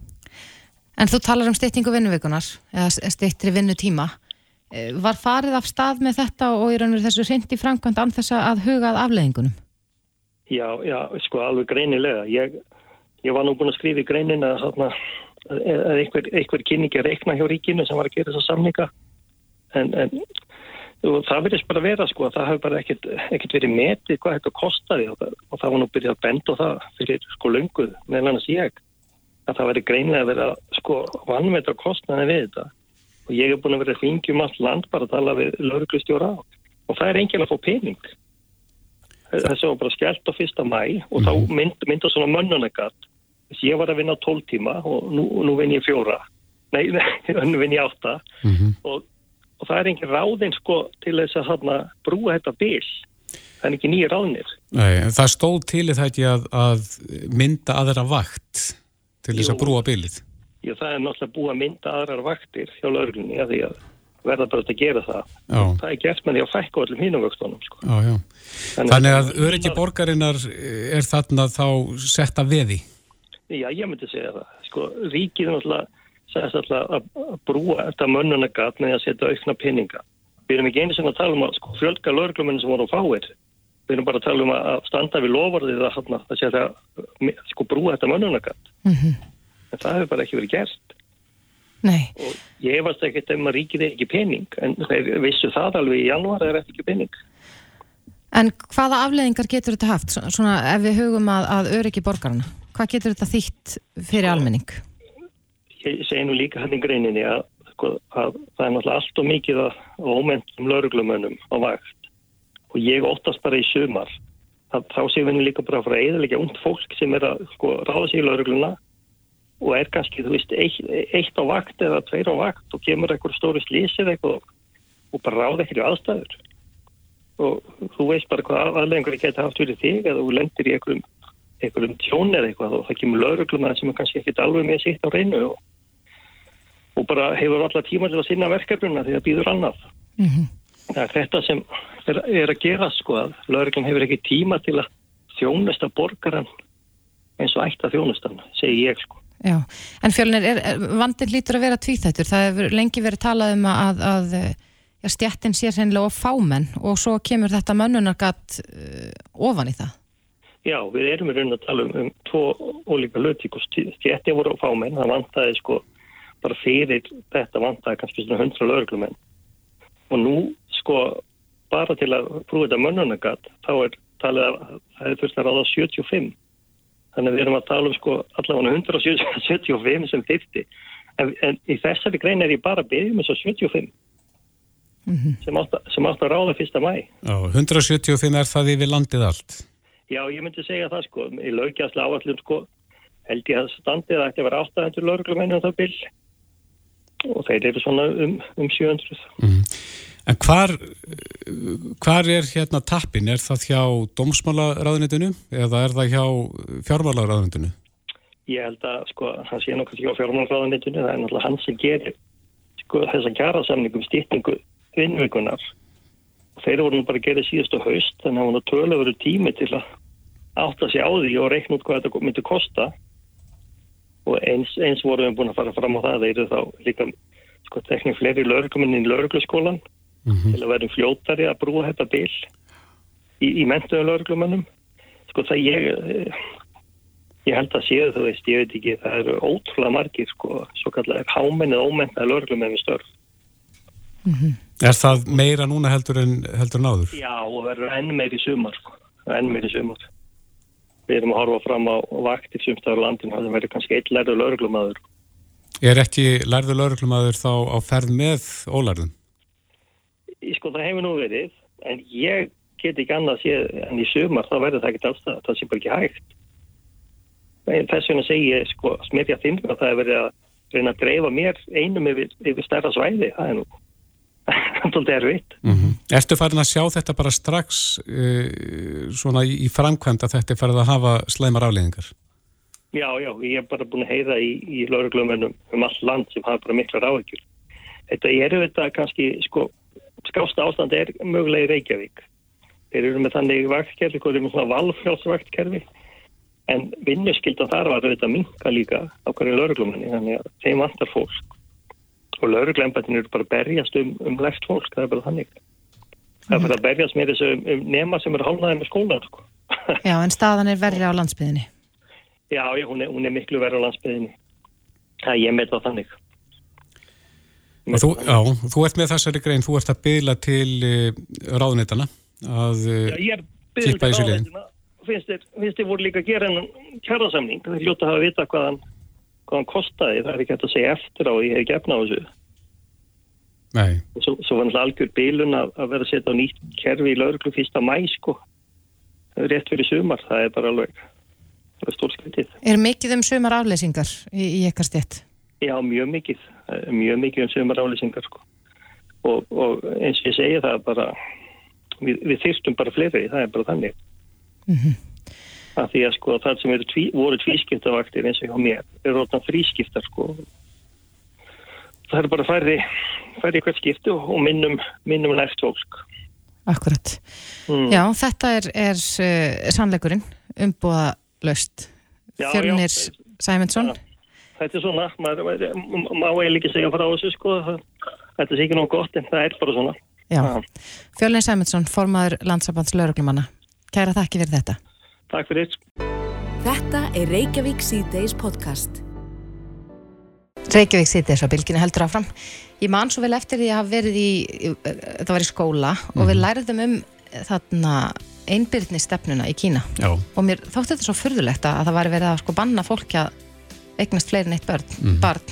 En þú talar um styrtingu vinnuvikunar eða styrtri vinnutíma eh, Var farið af stað með þetta og raun og þessu reyndi framkvæmt an þess að hugað afleðingunum? Já, já, sko alveg greinilega ég, ég var nú búin að skrifa í greinin að, að, að einhver, einhver kynningi reikna hjá ríkinu sem var að gera þessa samninga en, en og það verðist bara vera sko það hefur bara ekkert, ekkert verið metið hvað þetta kostaði og það, og það var nú byrjað að benda það fyrir sko lunguð meðan annars ég að það verið greinlega að vera sko vannmetra kostnaði við þetta. Og ég hef búin að vera hringjum allt land bara að tala við lauruglustjóra og það er enginn að fá pening. Þessu var bara skellt á fyrsta mæ og þá mhm. mynd, mynda svona mönnunagatt þess ég var að vinna 12 tíma og nú, nú vinn ég fjóra. Nei, [LAUGHS] nú vinn ég átta. Mm -hmm. og og það er engin ráðinn sko til þess að hana, brúa þetta bíl það er ekki nýja ráðnir. Nei, það stóð til þetta að, að mynda aðra vakt til þess að brúa bílið Já, það er náttúrulega búið að mynda aðrar vaktir hjá lauglunni að því að verða bara að gera það. Já. það er gert með því að fækka öllum hínum vöxtunum sko. Þannig, Þannig að öryggi borgarinnar er þarna þá setta veði? Já, ég myndi segja það. Sko, ríkið náttúrulega alltaf að brúa þetta mönnunagat með að setja aukna peninga. Við erum ekki einu sem að tala um að sko, fjölga lögurgluminn sem voru á fáir. Við erum bara að tala um að standa við lofarðið að, að setja, sko, brúa þetta mönnunagat. Mm -hmm. En það hefur bara ekki verið gert. Nei. Og ég varst ekkert ef maður ríkið er ekki pening, en vissu það alveg í janúar er ekki pening. En hvaða afleðingar getur þetta haft, svona ef við hugum að, að öryggi borgarna? Hvað getur þetta þýtt fyrir almenning? Ég segi nú líka hann í greininni að, sko, að það er náttúrulega allt og mikið að ómentum lauruglumönnum á vakt. Og ég óttast bara í sumar að þá séum við líka bara frá eðalega und fólk sem er að sko, ráða sig í laurugluna og er kannski, þú veist, eitt, eitt á vakt eða tveir á vakt og kemur eitthvað stóri slísið eitthvað og bara ráða ekkert í aðstæður. Og þú veist bara hvað aðlengur geta haft fyrir þig eða þú lendir í einhverjum einhverjum tjón eða eitthvað og það kemur lauruglum sem er kannski ekkit alveg með sitt á reynu og, og bara hefur alla tíma til að sinna verkefnuna því það býður annað. Það er þetta sem er, er að gera sko að lauruglum hefur ekki tíma til að þjónusta borgaran eins og ætta þjónustan, segi ég sko. Já, en fjölnir, er, vandin lítur að vera tvíþættur. Það hefur lengi verið talað um að, að ja, stjættin sé sennilega of fámenn og svo kemur þetta mönnunargat uh, ofan í það. Já, við erum í raun að tala um, um tvo ólíka lögtík og stjættin voru á fámenn, það vantaði sko bara fyrir þetta vantaði kannski svona hundra lögurglumenn og nú sko bara til að prúfa þetta mönnunargat þá er talið að það er þurft að ráða 75 Þannig að við erum að tala um sko allavega 175 sem þyrti. En, en í þessari grein er ég bara að byrja með svo 75 mm -hmm. sem, átt að, sem átt að ráða fyrsta mæ. Já, 175 er það yfir landið allt? Já, ég myndi segja það sko. Í laugjastlega áallum sko held ég að standið ætti að vera 800 lauruglumennum það byrj og þeir eru svona um, um 700. Mm. En hvar, hvar er hérna tappin? Er það hjá dómsmálaráðunitinu eða er það hjá fjármálaráðunitinu? Ég held að sko, hann sé nokkað hjá fjármálaráðunitinu, það er náttúrulega hann sem gerir sko, þess að gera samningum stýtningu vinnvíkunar. Þeir voru bara að gera síðustu haust, þannig að hann var tölu verið tími til að átta sig á því og reikna út hvað þetta myndi kosta og eins, eins vorum við búin að fara fram á það, þeir eru þá líka sko tekník fleiri lauruguminn í lauruglaskólan mm -hmm. til að vera fljóttari að brúa þetta bil í, í mentuðu lauruglumannum sko það ég ég held að séu þú veist, ég veit ekki það eru ótrúlega margir sko svo kallar hámennið ómennað lauruglumenn við störf mm -hmm. Er það meira núna heldur en heldur en áður? Já, og verður enn meiri sumar sko, enn meiri sumar við erum að horfa fram á vaktir sumstaður landin, það verður kannski eitt lærður lauruglumadur Er ekki lærður lauruglumadur þá á ferð með ólærðum? sko það hefur nú verið en ég get ekki annað séð en í sumar þá verður það ekki alls það það sé bara ekki hægt þess vegna segi ég sko smerja þinn að það er verið að reyna að dreifa mér einum yfir, yfir stærra svæði það er nú [LAUGHS] alltaf erfitt mm -hmm. Erstu farin að sjá þetta bara strax uh, svona í, framkvæmd að þetta er farið að hafa sleimar afleggingar? Já, já, ég hef bara búin að heyra í, í lauruglumennum um all land sem hafa bara mikla ráðegjur Þetta er þetta kannski sko skásta ástand er mögulega í Reykjavík. Þeir eru með þannig vaktkerfi, þeir eru með svona valfjálsvaktkerfi en vinnuskyldan þar var þetta minka líka á hverju lauruglumanni þannig að þeim vantar fólk og lauruglembatin eru bara berjast um, um left fólk, það er bara þannig. Það er bara að berjast með þessu um nema sem eru hálnaði með skólan. Sko. Já, en staðan er verri á landsbyðinni. [LAUGHS] Já, hún, er, hún er miklu verri á landsbyðinni. Það er ég með það þannig. Þú, já, þú ert með þessari grein, þú ert að byggla til uh, ráðunitana að uh, kippa í síliðin. Finnst þið voru líka að gera en kjærasamning, þið hljóta að hafa vita hvað hann, hvað hann kostaði, það er ekki hægt að segja eftir á, ég hef ekki efna á þessu. Nei. Og svo, svo var náttúrulega algjör bílun að, að vera að setja á nýtt kerfi í lauruglu fyrsta mæ, sko. Rétt fyrir sumar, það er bara alveg, það er stórskvitið. Er mikið um sumar afleysingar í, í ekkar stjett? Já, mjög mikið. Mjög mikið um sömur álýsingar sko. Og, og eins og ég segja það bara, við, við þyrstum bara fleiri, það er bara þannig. Mm Það því að sko það sem tví, voru tvískiptavaktir eins og hjá mér, eru rótan þrískiptar sko. Það er bara færði, færði hvert skiptu og minnum, minnum næft fólk. Akkurat. Mm. Já, þetta er, er uh, sannleikurinn, umbúða löst. Fjörnir Sæmundsson. Ja þetta er svona, maður má eiginlega ekki segja frá þessu sko, þetta er sikið nóg gott en það er bara svona. Já, Fjölin Sæmundsson, formadur landsabands lauruglumanna, kæra þakki fyrir þetta. Takk fyrir. Þetta er Reykjavík C-Days podcast. Reykjavík C-Days á bylginu heldur áfram. Ég man svo vel eftir því að hafa verið í, það var í skóla mm -hmm. og við mhm. læriðum um þarna einbyrðni stefnuna í Kína Já. og mér þótti þetta svo fyrðulegt að það var verið að sko banna fólki að eignast fleirin eitt börn, mm. barn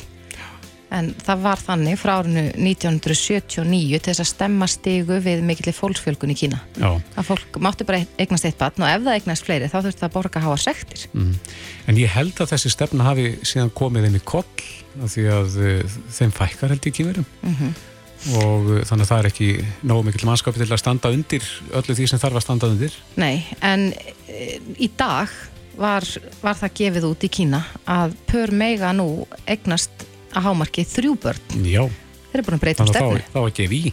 en það var þannig frá árinu 1979 til þess að stemma stigu við mikillir fólksfjölgun í Kína Já. að fólk mátti bara eignast eitt barn og ef það eignast fleiri þá þurfti það að borga að hafa sektir mm. En ég held að þessi stefna hafi síðan komið inn í koll af því að uh, þeim fækkar held ég kýmurum mm -hmm. og uh, þannig að það er ekki nógu mikill mannskapi til að standa undir öllu því sem þarf að standa undir Nei, en uh, í dag var, var það gefið út í Kína að pör mega nú eignast að hámarki þrjú börn Já, þeir eru búin að breyta um stefnu þá, þá ekki við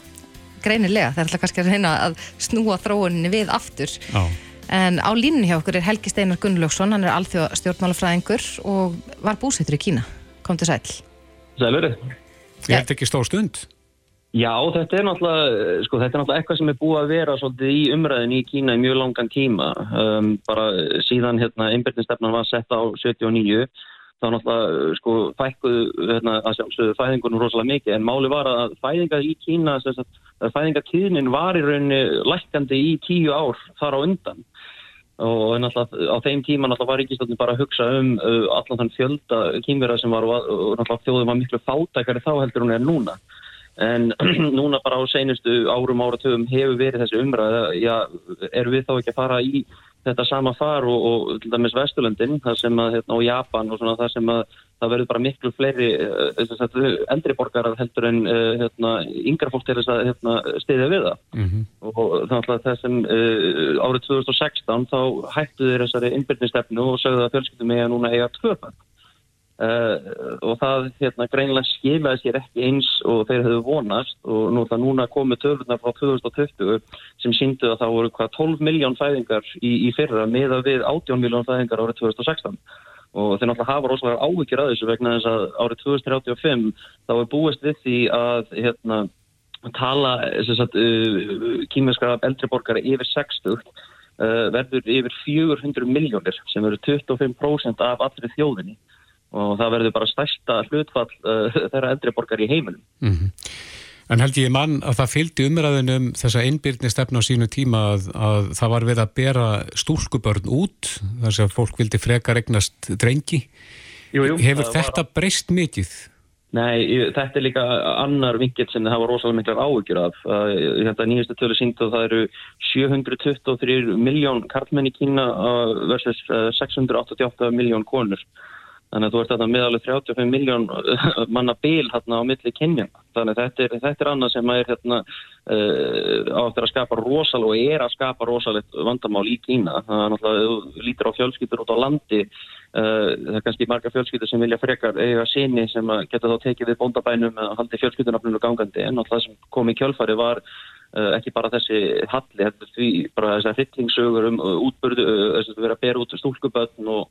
greinilega, þeir ætla kannski að reyna að snúa þróuninni við aftur Já. en á línunni hjá okkur er Helgi Steinar Gunnlaugsson hann er alþjóða stjórnmálafræðingur og var búsettur í Kína kom til sæl Sælur. Ég held ekki stór stund. Já, þetta er náttúrulega, sko, þetta er náttúrulega eitthvað sem er búið að vera svolítið í umræðin í Kína í mjög langan tíma. Um, bara síðan hérna, einbyrnistefnan var sett á 79, þá náttúrulega, sko, fækkuðu hérna, að sjálfsögðu fæðingunum rosalega mikið, en máli var að fæðingar í Kína, fæðingartíðnin var í rauninni lækkandi í tíu ár þar á undan. Og náttúrulega á þeim tíma náttúrulega var ríkistöldin bara að hugsa um uh, allan þann fjölda kýmverða sem var og, og náttúrulega þjóðum var miklu fátækari þá heldur hún er núna. En [CLEARS THROAT] núna bara á seinustu árum áratöfum hefur verið þessi umræða já, erum við þá ekki að fara í þetta sama far og, og til dæmis Vesturlöndin, það sem að, hérna, og Japan og svona það sem að það verður bara miklu fleiri uh, eldri borgarar heldur en uh, hérna, yngra fólk til þess að hérna, stiðja við það Mm -hmm. og þannig að þessum árið 2016 þá hættu þeir þessari innbyrnistefnu og sögðu að fjölskyldum eiga núna eiga tvöfald uh, og það hérna, greinlega skilaði sér ekki eins og þeir hefðu vonast. Og nú, það núna komið töfurnar frá 2020 sem síndu að það voru hvað 12 miljón fæðingar í, í fyrra meða við 18 miljón fæðingar árið 2016 og þeir náttúrulega hafa rosalega áhyggjur að þessu vegna þess að árið 2035 þá er búist við því að hérna tala sagt, uh, kýmverskara eldri borgara yfir 60 uh, verður yfir 400 miljónir sem verður 25% af allri þjóðinni og það verður bara stærsta hlutfall uh, [LAUGHS] þeirra eldri borgar í heiminum. Mm En held ég mann að það fylgdi umræðinum þessa einbyrni stefna á sínu tíma að, að það var verið að bera stúlkubörn út þar sem fólk vildi frekar eignast drengi. Jú, jú, Hefur þetta var... breyst mikið? Nei, þetta er líka annar vinkill sem það var rosalega miklar áhyggjur af. Þetta nýjastu tölu síndu að það eru 723 miljón karlmenn í Kína uh, versus uh, 688 miljón konur. Þannig að þú ert þarna með alveg 35 miljón manna bíl hérna á milli kynjana. Þannig að þetta er, þetta er annað sem er hérna uh, á eftir að skapa rosalega og er að skapa rosalegt vandamál í Kína. Það er náttúrulega, þú lítur á fjölskyldur út á landi, uh, það er kannski marga fjölskyldur sem vilja frekar eiga sinni sem að geta þá tekið við bóndabænum eða haldi fjölskyldunafninu gangandi en náttúrulega sem kom í kjölfari var uh, ekki bara þessi halli, því bara þessar hryllingsögur um uh, útbörðu, uh, þess að vera að bera út stúlkubötn og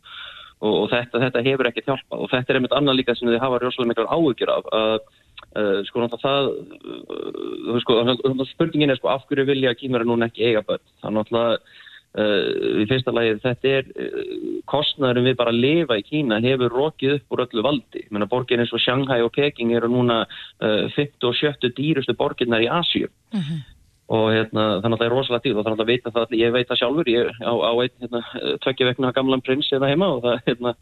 og, og þetta, þetta hefur ekki hjálpað. Og þetta er einmitt annað líka sem þið hafa rjóslega miklar áhugjur af að uh, sko það uh, sko, spurningin er sko af hverju vilja kýmur núna ekki eiga börn? Það náttúrulega uh, í fyrsta lagi þetta er uh, kostnæðurum við bara að lifa í Kína hefur rokið upp úr öllu valdi. Borgin eins og Shanghai og Peking eru núna uh, 50 og 70 dýrustu borginnar í Asíu og hérna, þannig að það er rosalega dýr og þannig að vita það, ég veit það sjálfur ég á, á einn hérna, tvekja vegna gamlan prins hérna heima og það, hérna,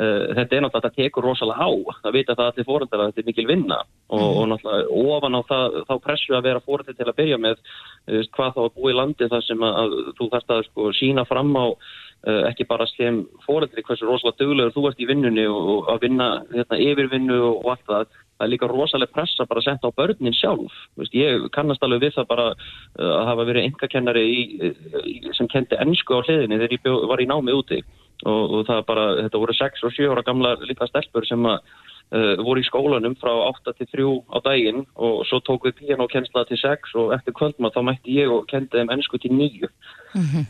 uh, þetta er náttúrulega, þetta tekur rosalega á það vita það allir fóreldrar að þetta er mikil vinna. Og, og náttúrulega ofan á það þá pressu að vera fóreldrar til að byrja með veist, hvað þá að búa í landi þar sem að, að þú þarft að sko, sína fram á uh, ekki bara sem fóreldri hversu rosalega duglegur þú ert í vinnunni og, og að vinna hérna, yfirvinnu og allt það það er líka rosalega pressa bara að senda á börnin sjálf. Veist, ég kannast alveg við það bara uh, að hafa verið engakennari sem kendi ennsku á hliðinni þegar ég bjó, var í námi úti. Og, og það bara, þetta voru 6 og 7 ára gamla líka stelpur sem að uh, voru í skólanum frá 8 til 3 á daginn og svo tók við pianokennsla til 6 og eftir kvöldma þá mætti ég og kendi þeim ennsku til 9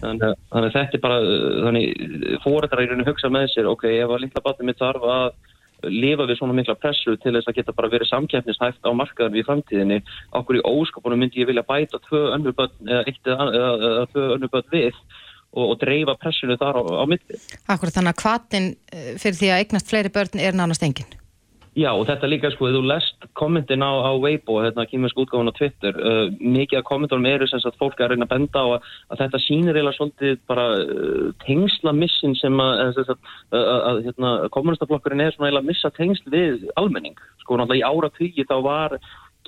þannig, að- þannig að þetta er bara uh, þannig fórættar í rauninu hugsa með sér ok, ef að litla batni mitt þarf að lifa við svona mikla pressu til þess að geta bara verið samkeppnishæft á markaðan við framtíðinni okkur í óskapunum myndi ég vilja bæta tvö önnur börn eða eitt eða, tvö önnur börn við og, og dreifa pressinu þar á, á milli. Akkur þannig að hvatin fyrir því að eignast fleiri börn er nánast engin. Já og þetta líka sko, þú lest kommentin á, á Weibo, hérna kýmursk útgáfun á Twitter, uh, mikið af kommentunum eru sem sagt fólk að reyna að benda á að, að þetta sýnir eiginlega svolítið bara uh, tengsla missin sem að, að, að, hérna, kommunistaflokkurinn er svona eiginlega að missa tengsl við almenning. Sko náttúrulega í ára þá var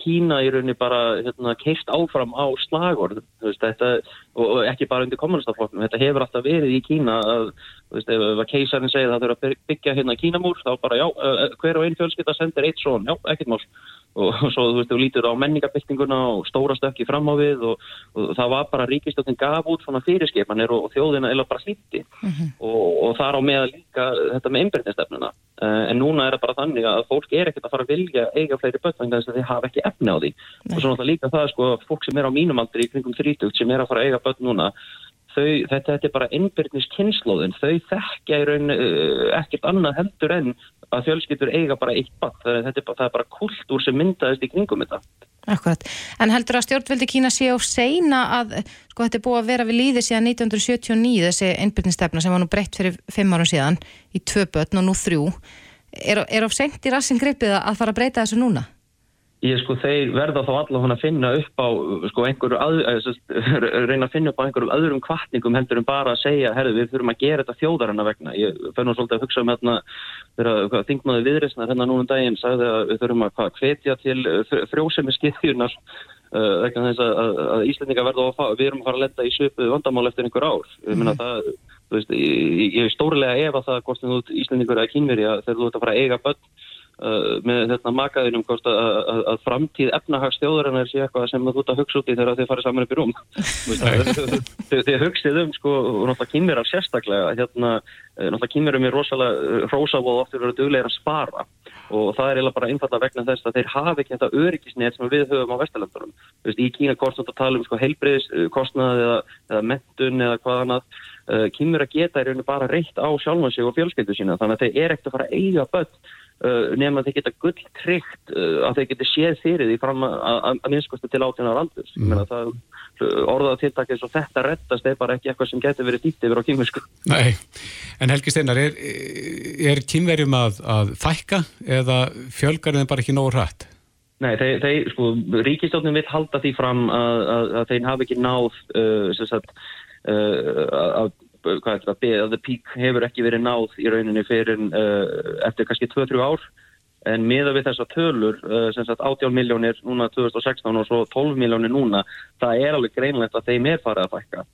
Kína í rauninni bara hérna, keist áfram á slagorð veist, þetta, og, ekki bara undir kommunistaflokknum þetta hefur alltaf verið í Kína að, veist, ef, keisarinn segir að það þurfa að byggja hérna Kínamúr þá bara já, uh, hver og einn fjölskylda sendir eitt són, já, ekkert mál og svo þú veist, þú lítur á menningabildinguna og stóra stökki fram á við og, og það var bara ríkistöldin gaf út svona fyrirskipanir og, og þjóðina eða bara hlýtti og, og þar á með líka þetta með einbyrnistefnuna uh, en núna er það bara þannig að fólk er ekkert að fara að vilja eiga fleiri börn þannig að þeir hafa ekki efni á því. Og svo náttúrulega líka það sko, fólk sem er á mínum aldri í kringum 30 sem er að fara að eiga börn núna þau, þetta, þetta er bara innbyrnis kynnslóðin, þau þekkja í raun uh, ekkert annað heldur en að fjölskyldur eiga bara eitt barn, það er, bara- bara kultúr sem myndaðist í kringum þetta. Akkurat. En heldur að stjórnveldi Kína sé á seina að, sko þetta er búið að vera við líði síðan 1979 þessi einbyrnistefna sem var nú breytt fyrir fimm árum síðan í tvö börn og nú þrjú. Er á seint í rassin gripið að fara að breyta þessu núna? Ég sko, þeir verða þá allavega að finna upp á, sko, einhverju, að, eh, [LAUGHS] reyna að finna upp á einhverjum öðrum kvartningum heldur en bara að segja, herðu, við þurfum að gera þetta þjóðarinna vegna. Ég fenn nú svolítið að hugsa um hérna, þegar þingmaði viðreysnar hérna núna um daginn sagði að við þurfum að hvetja til frjósemi skiðjunar uh, vegna þess að, að, að Íslandinga verða að fá, við erum að fara að lenda í svipuð vandamál eftir einhver ár. Ég meina það, þú veist, ég, ég er stórlega ef að það uh, með þetta makaðinum hvort að, að, að framtíð efnahagsstjóðurinnar sé eitthvað sem þú ert að hugsa út í þegar þið farið saman upp í rúm. [LAUGHS] [LAUGHS] Þið hugsið um sko, og náttúrulega kynverar sérstaklega hérna, eh, náttúrulega kynverum er rosalega hrósavóð oftur verið duglegir að spara. Og það er eiginlega bara einfallega vegna þess að þeir hafi ekki þetta öryggisnett sem við höfum á Vesturlandunum. Í Kína ert að tala um sko, heilbreyðiskostnað eða, eða mentun eða hvað annað kynver að geta í rauninu bara reitt á sjálfan sig og fjölskyldu sína. Þannig að þeir er ekkert að fara að eiga börn uh, nema að þeir geta gull tryggt uh, að þeir geta séð fyrir því fram að, minnskostu til átjónar aldurs. Ég meina það orðað tiltakið svo þetta rettast er bara ekki eitthvað sem getur verið dýtt yfir á kynversku. Nei, en Helgi Steinar, er, er kynverjum að, að fækka eða fjölgar þeim bara ekki nógu hrætt? Nei, þeir, þeir sko, ríkistjóðnum vil halda því fram að, að, að þeir hafi ekki náð uh, sem sagt að, hvað er þetta, að the peak hefur ekki verið náð í rauninni fyrir uh, eftir kannski 2-3 ár. En miða við þessa tölur, uh, sem sagt 18 miljónir núna 2016 og svo 12 miljónir núna, það er alveg greinlegt að þeim er farið að fækka.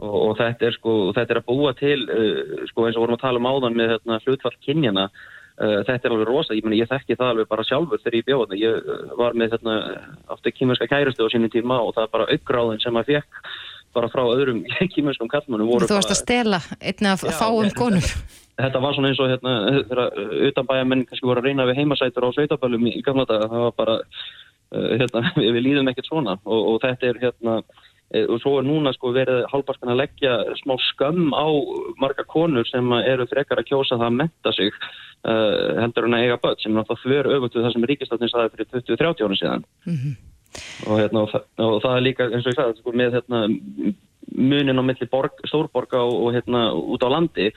Og, og þetta er sko, þetta er að búa til uh, sko eins og vorum að tala um áðan með hérna, hlutfall kynjana þetta er alveg rosa, ég, meni, ég þekki það alveg bara sjálfur þegar ég bjóða þetta. Ég var með hérna, aftur kýmverska kærustu á sínum tíma og það er bara aukgráðin sem maður fekk bara frá öðrum [LAUGHS] kýmverskum kallmannum. Þú varst að stela einni af fáum konum. Þetta var svona eins og hérna, þegar utanbæjamenn kannski voru að reyna við heimasætur á sveitabælum í gamla daga, það var bara, uh, hérna, [LAUGHS] við, líðum ekkert svona og, og þetta er hérna, og svo er núna sko verið halvparkan að leggja smá skömm á marga konur sem eru frekar að kjósa það að metta sig uh, heldur en að eiga börn sem er náttúrulega þver öfugt við það sem ríkistáttin saði fyrir 20-30 ára síðan og, hérna, og, og það er líka eins og ég sagði sko, með hérna, munin á milli borg, stórborga og, og hérna út á landi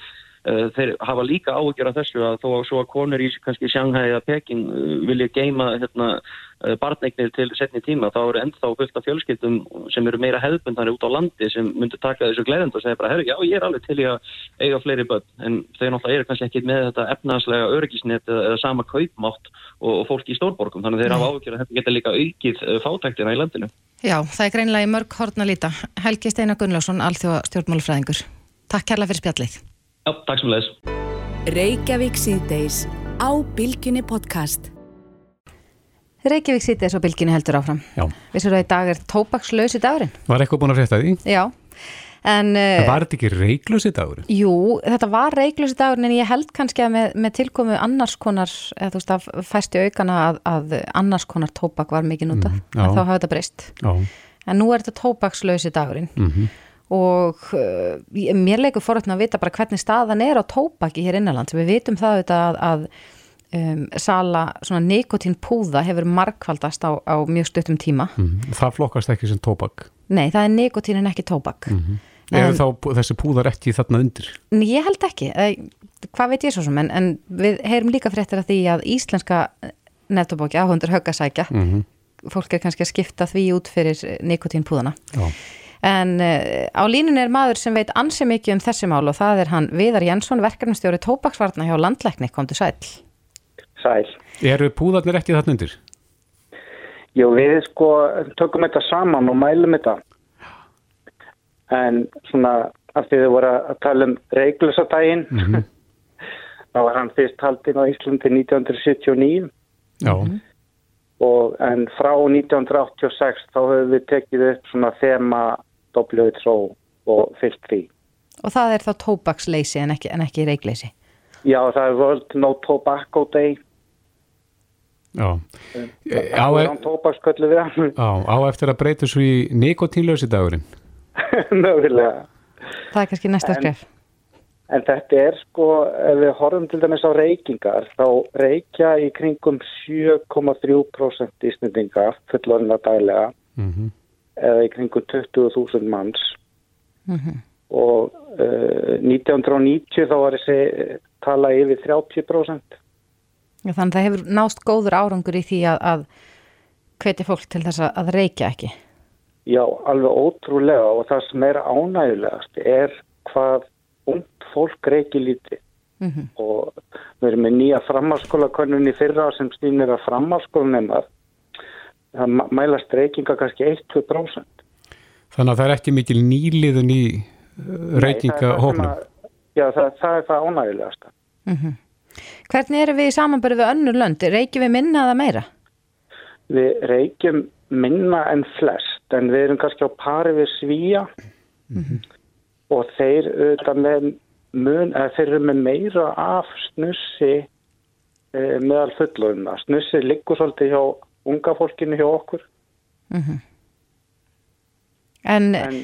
þeir hafa líka áhugjur af þessu að þó að svo að konur í kannski Shanghai eða Peking uh, vilja geima hérna, uh, barneignir til setni tíma þá eru ennþá fullt af fjölskyldum sem eru meira hefðbundari út á landi sem myndur taka þessu gleðend og segja bara, herru, já, ég er alveg til í að eiga fleiri börn, en þau náttúrulega eru kannski ekki með þetta efnaðslega örgisnet eða, eða sama kaupmátt og, og fólki í stórborgum, þannig að þeir hafa áhugjur að þetta geta líka aukið fátæktina í landinu. Já, það er greinlega í mörg hortna líta. Helgi Steinar stjórnmálufræðingur. Takk kærlega fyrir spjallið. Já, takk sem leðis. Reykjavík síðdeis á Bilginni podcast. Reykjavík sýtið svo bylginni heldur áfram. Já. Vissur að í dag er tóbakslösi dagurinn? Var eitthvað búin að frétta því? Já. En, Það uh, var þetta ekki reiklösi dagur? jú, þetta var reiklösi dagurinn en ég held kannski að með, með tilkomu annars konar, eða þú veist að fæsti aukana að, að annars konar tóbak var mikið notað, Mhm, já. að þá hafa þetta breyst. Já. En nú er þetta tóbakslösi dagurinn Mm og uh, mér leikur forrættin að vita bara hvernig staðan er á tóbaki hér innanlands. Við vitum það að, að um, sala svona nikotínpúða hefur markvaldast á, á mjög stuttum tíma. Það flokkast ekki sem tóbak. Nei, það er nikotín en ekki tóbak. Eru þá pú- þessi púðar ekki þarna undir? En Ég held ekki, hvað veit ég svo sem, en, en við heyrum líka fréttir að því að íslenska nettobóki áhundur höggasækja, Mm fólk er kannski að skipta því út fyrir nikotínpúðana. Já. En uh, á línun er maður sem veit ansi mikið um þessi mál og það er hann Viðar Jensson, verkefnastjóri tóbaksvarna hjá Landlækni, komdu sæl. Sæl. Eru púðarnir ekki þarna undir? Jú, við sko tökum þetta saman og mælum þetta. En svona, af því þið voru að tala um reiklusadaginn, [LAUGHS] þá var hann fyrst haldinn á Íslandi 1979 Já. og en frá 1986 þá höfum við tekið upp svona þema WHO og fyllt því. Og það er þá tóbaksleysi en ekki, en ekki reikleysi. Já, það er World No Tobacco Day. Já. Á, á, tóbaksköllu við hann. Já, á eftir að breyta svo í nikotínlösi dagurinn. [LAUGHS] Mögulega. Það er kannski næsta skref. En þetta er sko, ef við horfum til dæmis á reykingar, þá reykja í kringum 7,3% ísnendinga fullorina daglega Mm -hmm. Eða í kringum 20.000 manns Mm -hmm. og uh, 1990 þá var þessi tala yfir 30%. Já, þannig að það hefur nást góður árangur í því að, að hvetja fólk til þess að reykja ekki. Já, alveg ótrúlega og það sem er ánægulegast er hvað ungt fólk reykir lítið Mm -hmm. og við erum með nýja framhalskólakönnun í fyrra sem stýnir að framhalskólanemar það mæ- mælast reykinga kannski 1-2%. Þannig að það er ekki mikil nýliðun í hófnum. að- Já, það, það er það ánægulegasta. Mm Hvernig erum við í samanbyrðu við önnur lönd? Reykjum við minna eða meira? Við reykjum minna en flest en við erum kannski á pari við svíja og þeir auðvitað með mun, eða þeir eru með meira af snussi e, meðal fullorðina. Snussi liggur svolítið hjá unga fólkinu hjá okkur. Mm En, En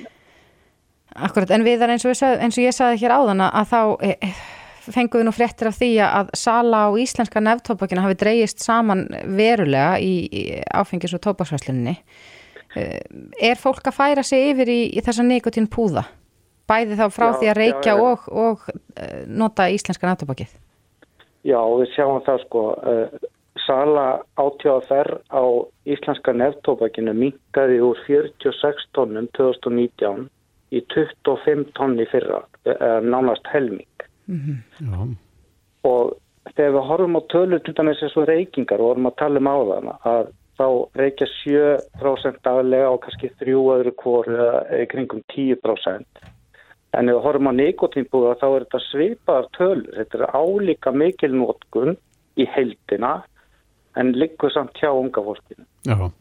akkurat, en við erum eins og, við eins og ég sagði hér áðan að þá e, fengum við nú fréttir af því að sala á íslenska nefntópakina hafi dreigist saman verulega í, í áfengis- og tópaksvæslinni. Er fólk að færa sig yfir í, í þessa nikotín púða? Bæði þá frá Já, því að reykja já, já. og, og uh, nota íslenska nefntópakið? já, við sjáum það sko, sala átjáðaferð á íslenska neftópakinu minkaði úr 46 tónnum 2019 í 25 tonn í fyrra, eða nánast helming. Já. og þegar við horfum á tölur til dæmis eins og reykingar og vorum að tala um á þann að þá reykja 7% daglega og kannski þrjú öðru kvoru kringum 10% en ef við horfum á nikotínbúða þá er þetta svipaðar tölur þetta er álíka mikil nótkun í heildina en liggur samt hjá unga fólkinu Já.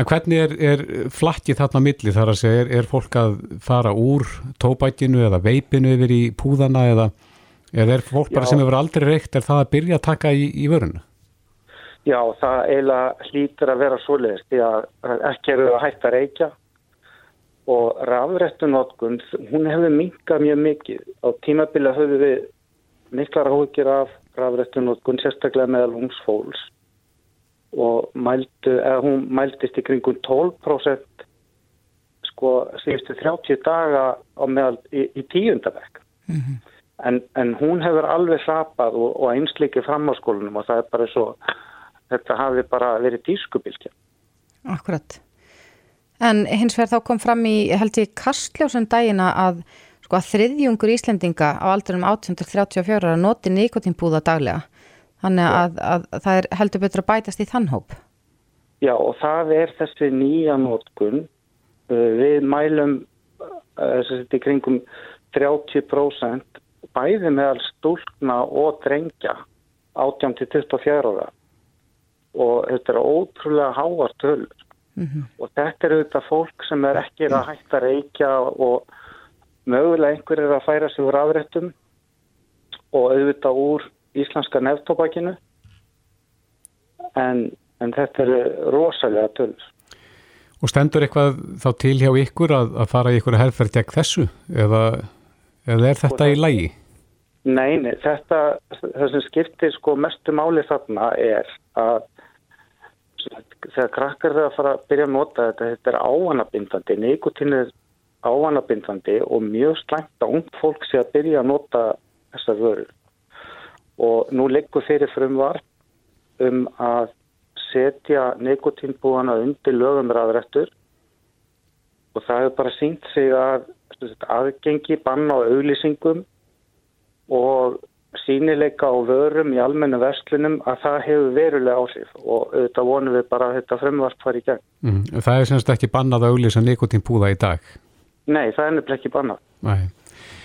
En hvernig er, er flakkið þarna milli þar að segja, er, er fólk að fara úr tóbækinu eða veipinu yfir í púðana eða, eða er fólk bara Já. sem hefur aldrei reykt, er það að byrja að taka í, í vörunu? Já, það eiginlega hlýtur að vera svoleiðist því að ekki eru að hætta að reykja og rafrættunótkun, hún hefur minkað mjög mikið. Á tímabili höfum við miklar áhugir af rafrættunótkun, sérstaklega meðal ungsfólks og mældu, hún mældist í kringum 12% sko síðustu 30 daga á meðal í, í tíundabæk. En, en hún hefur alveg hrapað og, og einsleikið fram á skólanum og það er bara svo, þetta hafi bara verið dískubilkja. Akkurat. En hins vegar þá kom fram í, held ég, kastljósum dagina að, sko, að þriðjungur Íslendinga á aldurum 18-34 ára noti nikotínbúða daglega. Þannig að, að, að það er heldur betur að bætast í þann hóp. Já og það er þessi nýja nótkun. Uh, Við mælum uh, í kringum 30% bæði meðal stúlkna og drengja 18-24 ára og þetta er ótrúlega háar tölur. og þetta er auðvitað fólk sem er ekki að hætta að reykja og mögulega einhver er að færa sig úr afréttum og auðvitað úr íslenska neftóbakinu en, en þetta eru rosalega tölur. Og stendur eitthvað þá til hjá ykkur að, að fara í ykkur herrferð gegn þessu eða, eða er þetta í lægi? Nei, nei, þetta, það sem skiptir sko mestu máli þarna er að þegar krakkar eru að fara að byrja að nota þetta, þetta er ávanabindandi, nikotín er ávanabindandi og mjög slæmt að ung fólk sé að byrja að nota þessar vörur. Og nú liggur fyrir frumvarp um að setja nikotínbúana undir lögum raðrættur og það hefur bara sínt sig að aðgengi, banna á auglýsingum og sínileika á vörum í almennu verslunum að það hefur verulega áhrif og auðvitað vonum við bara að þetta frumvart fari í gegn. Mm. Það er semst ekki bannað að auglýsa nikotínpúða í dag. Nei, það er nefnilega ekki bannað. Nei.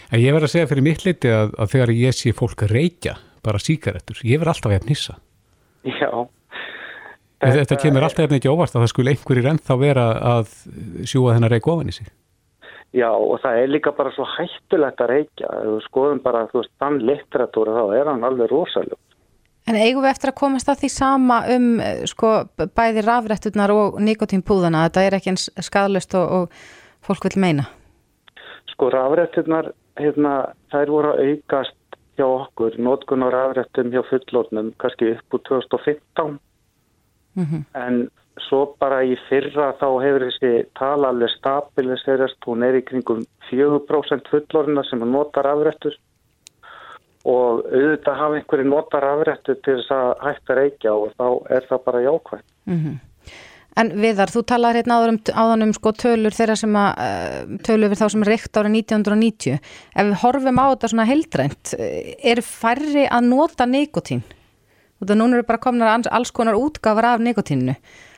En ég verð að segja fyrir mitt liti að, að þegar ég sé fólk reykja, bara síkaretur, ég verð alltaf að nissa. Já, Þetta, þetta kemur alltaf efni ekki óvart að það skulle einhverjir ennþá vera að sjúa þennar reik ofan í sig. Já, og það er líka bara svo hættulegt að reykja. Ef við skoðum bara, þú veist, þann litteratúra þá er hann alveg rosalega. En eigum við eftir að komast að því sama um eh, sko bæði rafrætturnar og nikotínpúðana, þetta er ekki eins skadalust og, og fólk vil meina? Sko rafrætturnar, hérna, þær voru að aukast hjá okkur, nótkun á rafrættum hjá fullornum, kannski upp úr 2015, mm -hmm. en svo bara í fyrra þá hefur þessi tala alveg stabiliserast, hún er í kringum 4% fullorna sem notar rafrættur og auðvitað hafa einhverju notar afrættu til þess að hægt að reykja og þá er það bara jákvæmt. Mm -hmm. En Viðar, þú talar hérna áður um, áðan um sko tölur þeirra sem að uh, tölur við þá sem reykt árið 1990. Ef við horfum á þetta svona heildrænt, eh, er færri að nota nikotín? Þú veist núna eru bara komnar alls konar útgafar af nikotíninu.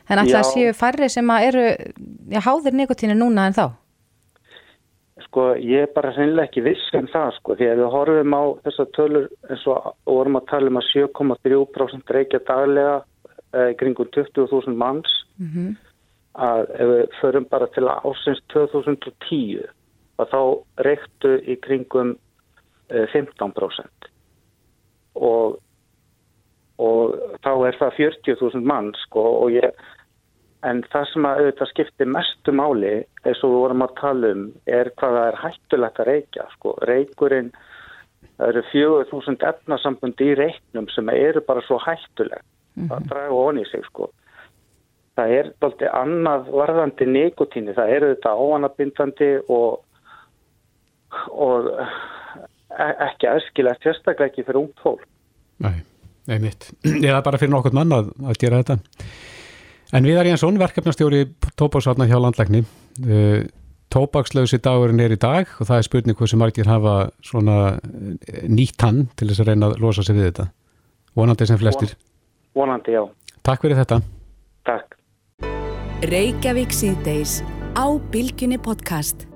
En alltaf séu færri sem að eru, já, háðir nikotínu núna en þá? Sko ég er bara sennilega ekki viss um það sko því að við horfum á þessar tölur eins og vorum að tala um að 7,3% reykja daglega eh, kringum 20.000 manns mm -hmm. að ef við förum bara til að ásins 2010 að þá reyktu í kringum eh, 15% og, og þá er það 40.000 manns sko og ég En það sem að auðvitað skiptir mestu máli, eins og við vorum að tala um, er hvað það er hættulegt að reykja. Sko. Reykurinn, það eru fjögur þúsund efnasambund í reyknum sem eru bara svo hættuleg -hmm. Að draga onni í sig. Sko. Það er alltaf annað varðandi nikotíni, það eru þetta áanabindandi og, og e, ekki aðskilast sérstaklega ekki fyrir ung fólk. Nei, einmitt. [CLEARS THROAT] Er bara fyrir nokkur mann að, að gera þetta. En Viðar Jensson, verkefnastjóri Tópaksvarnar hjá landlækni uh, Tópakslausi dagurinn er í dag og það er spurning hversu margir hafa svona eh, nýtt hann til þess að reyna að losa sig við þetta vonandi sem flestir Vonandi, já. Takk fyrir þetta. Takk. Reykjavík síðdeis á Bilginni podcast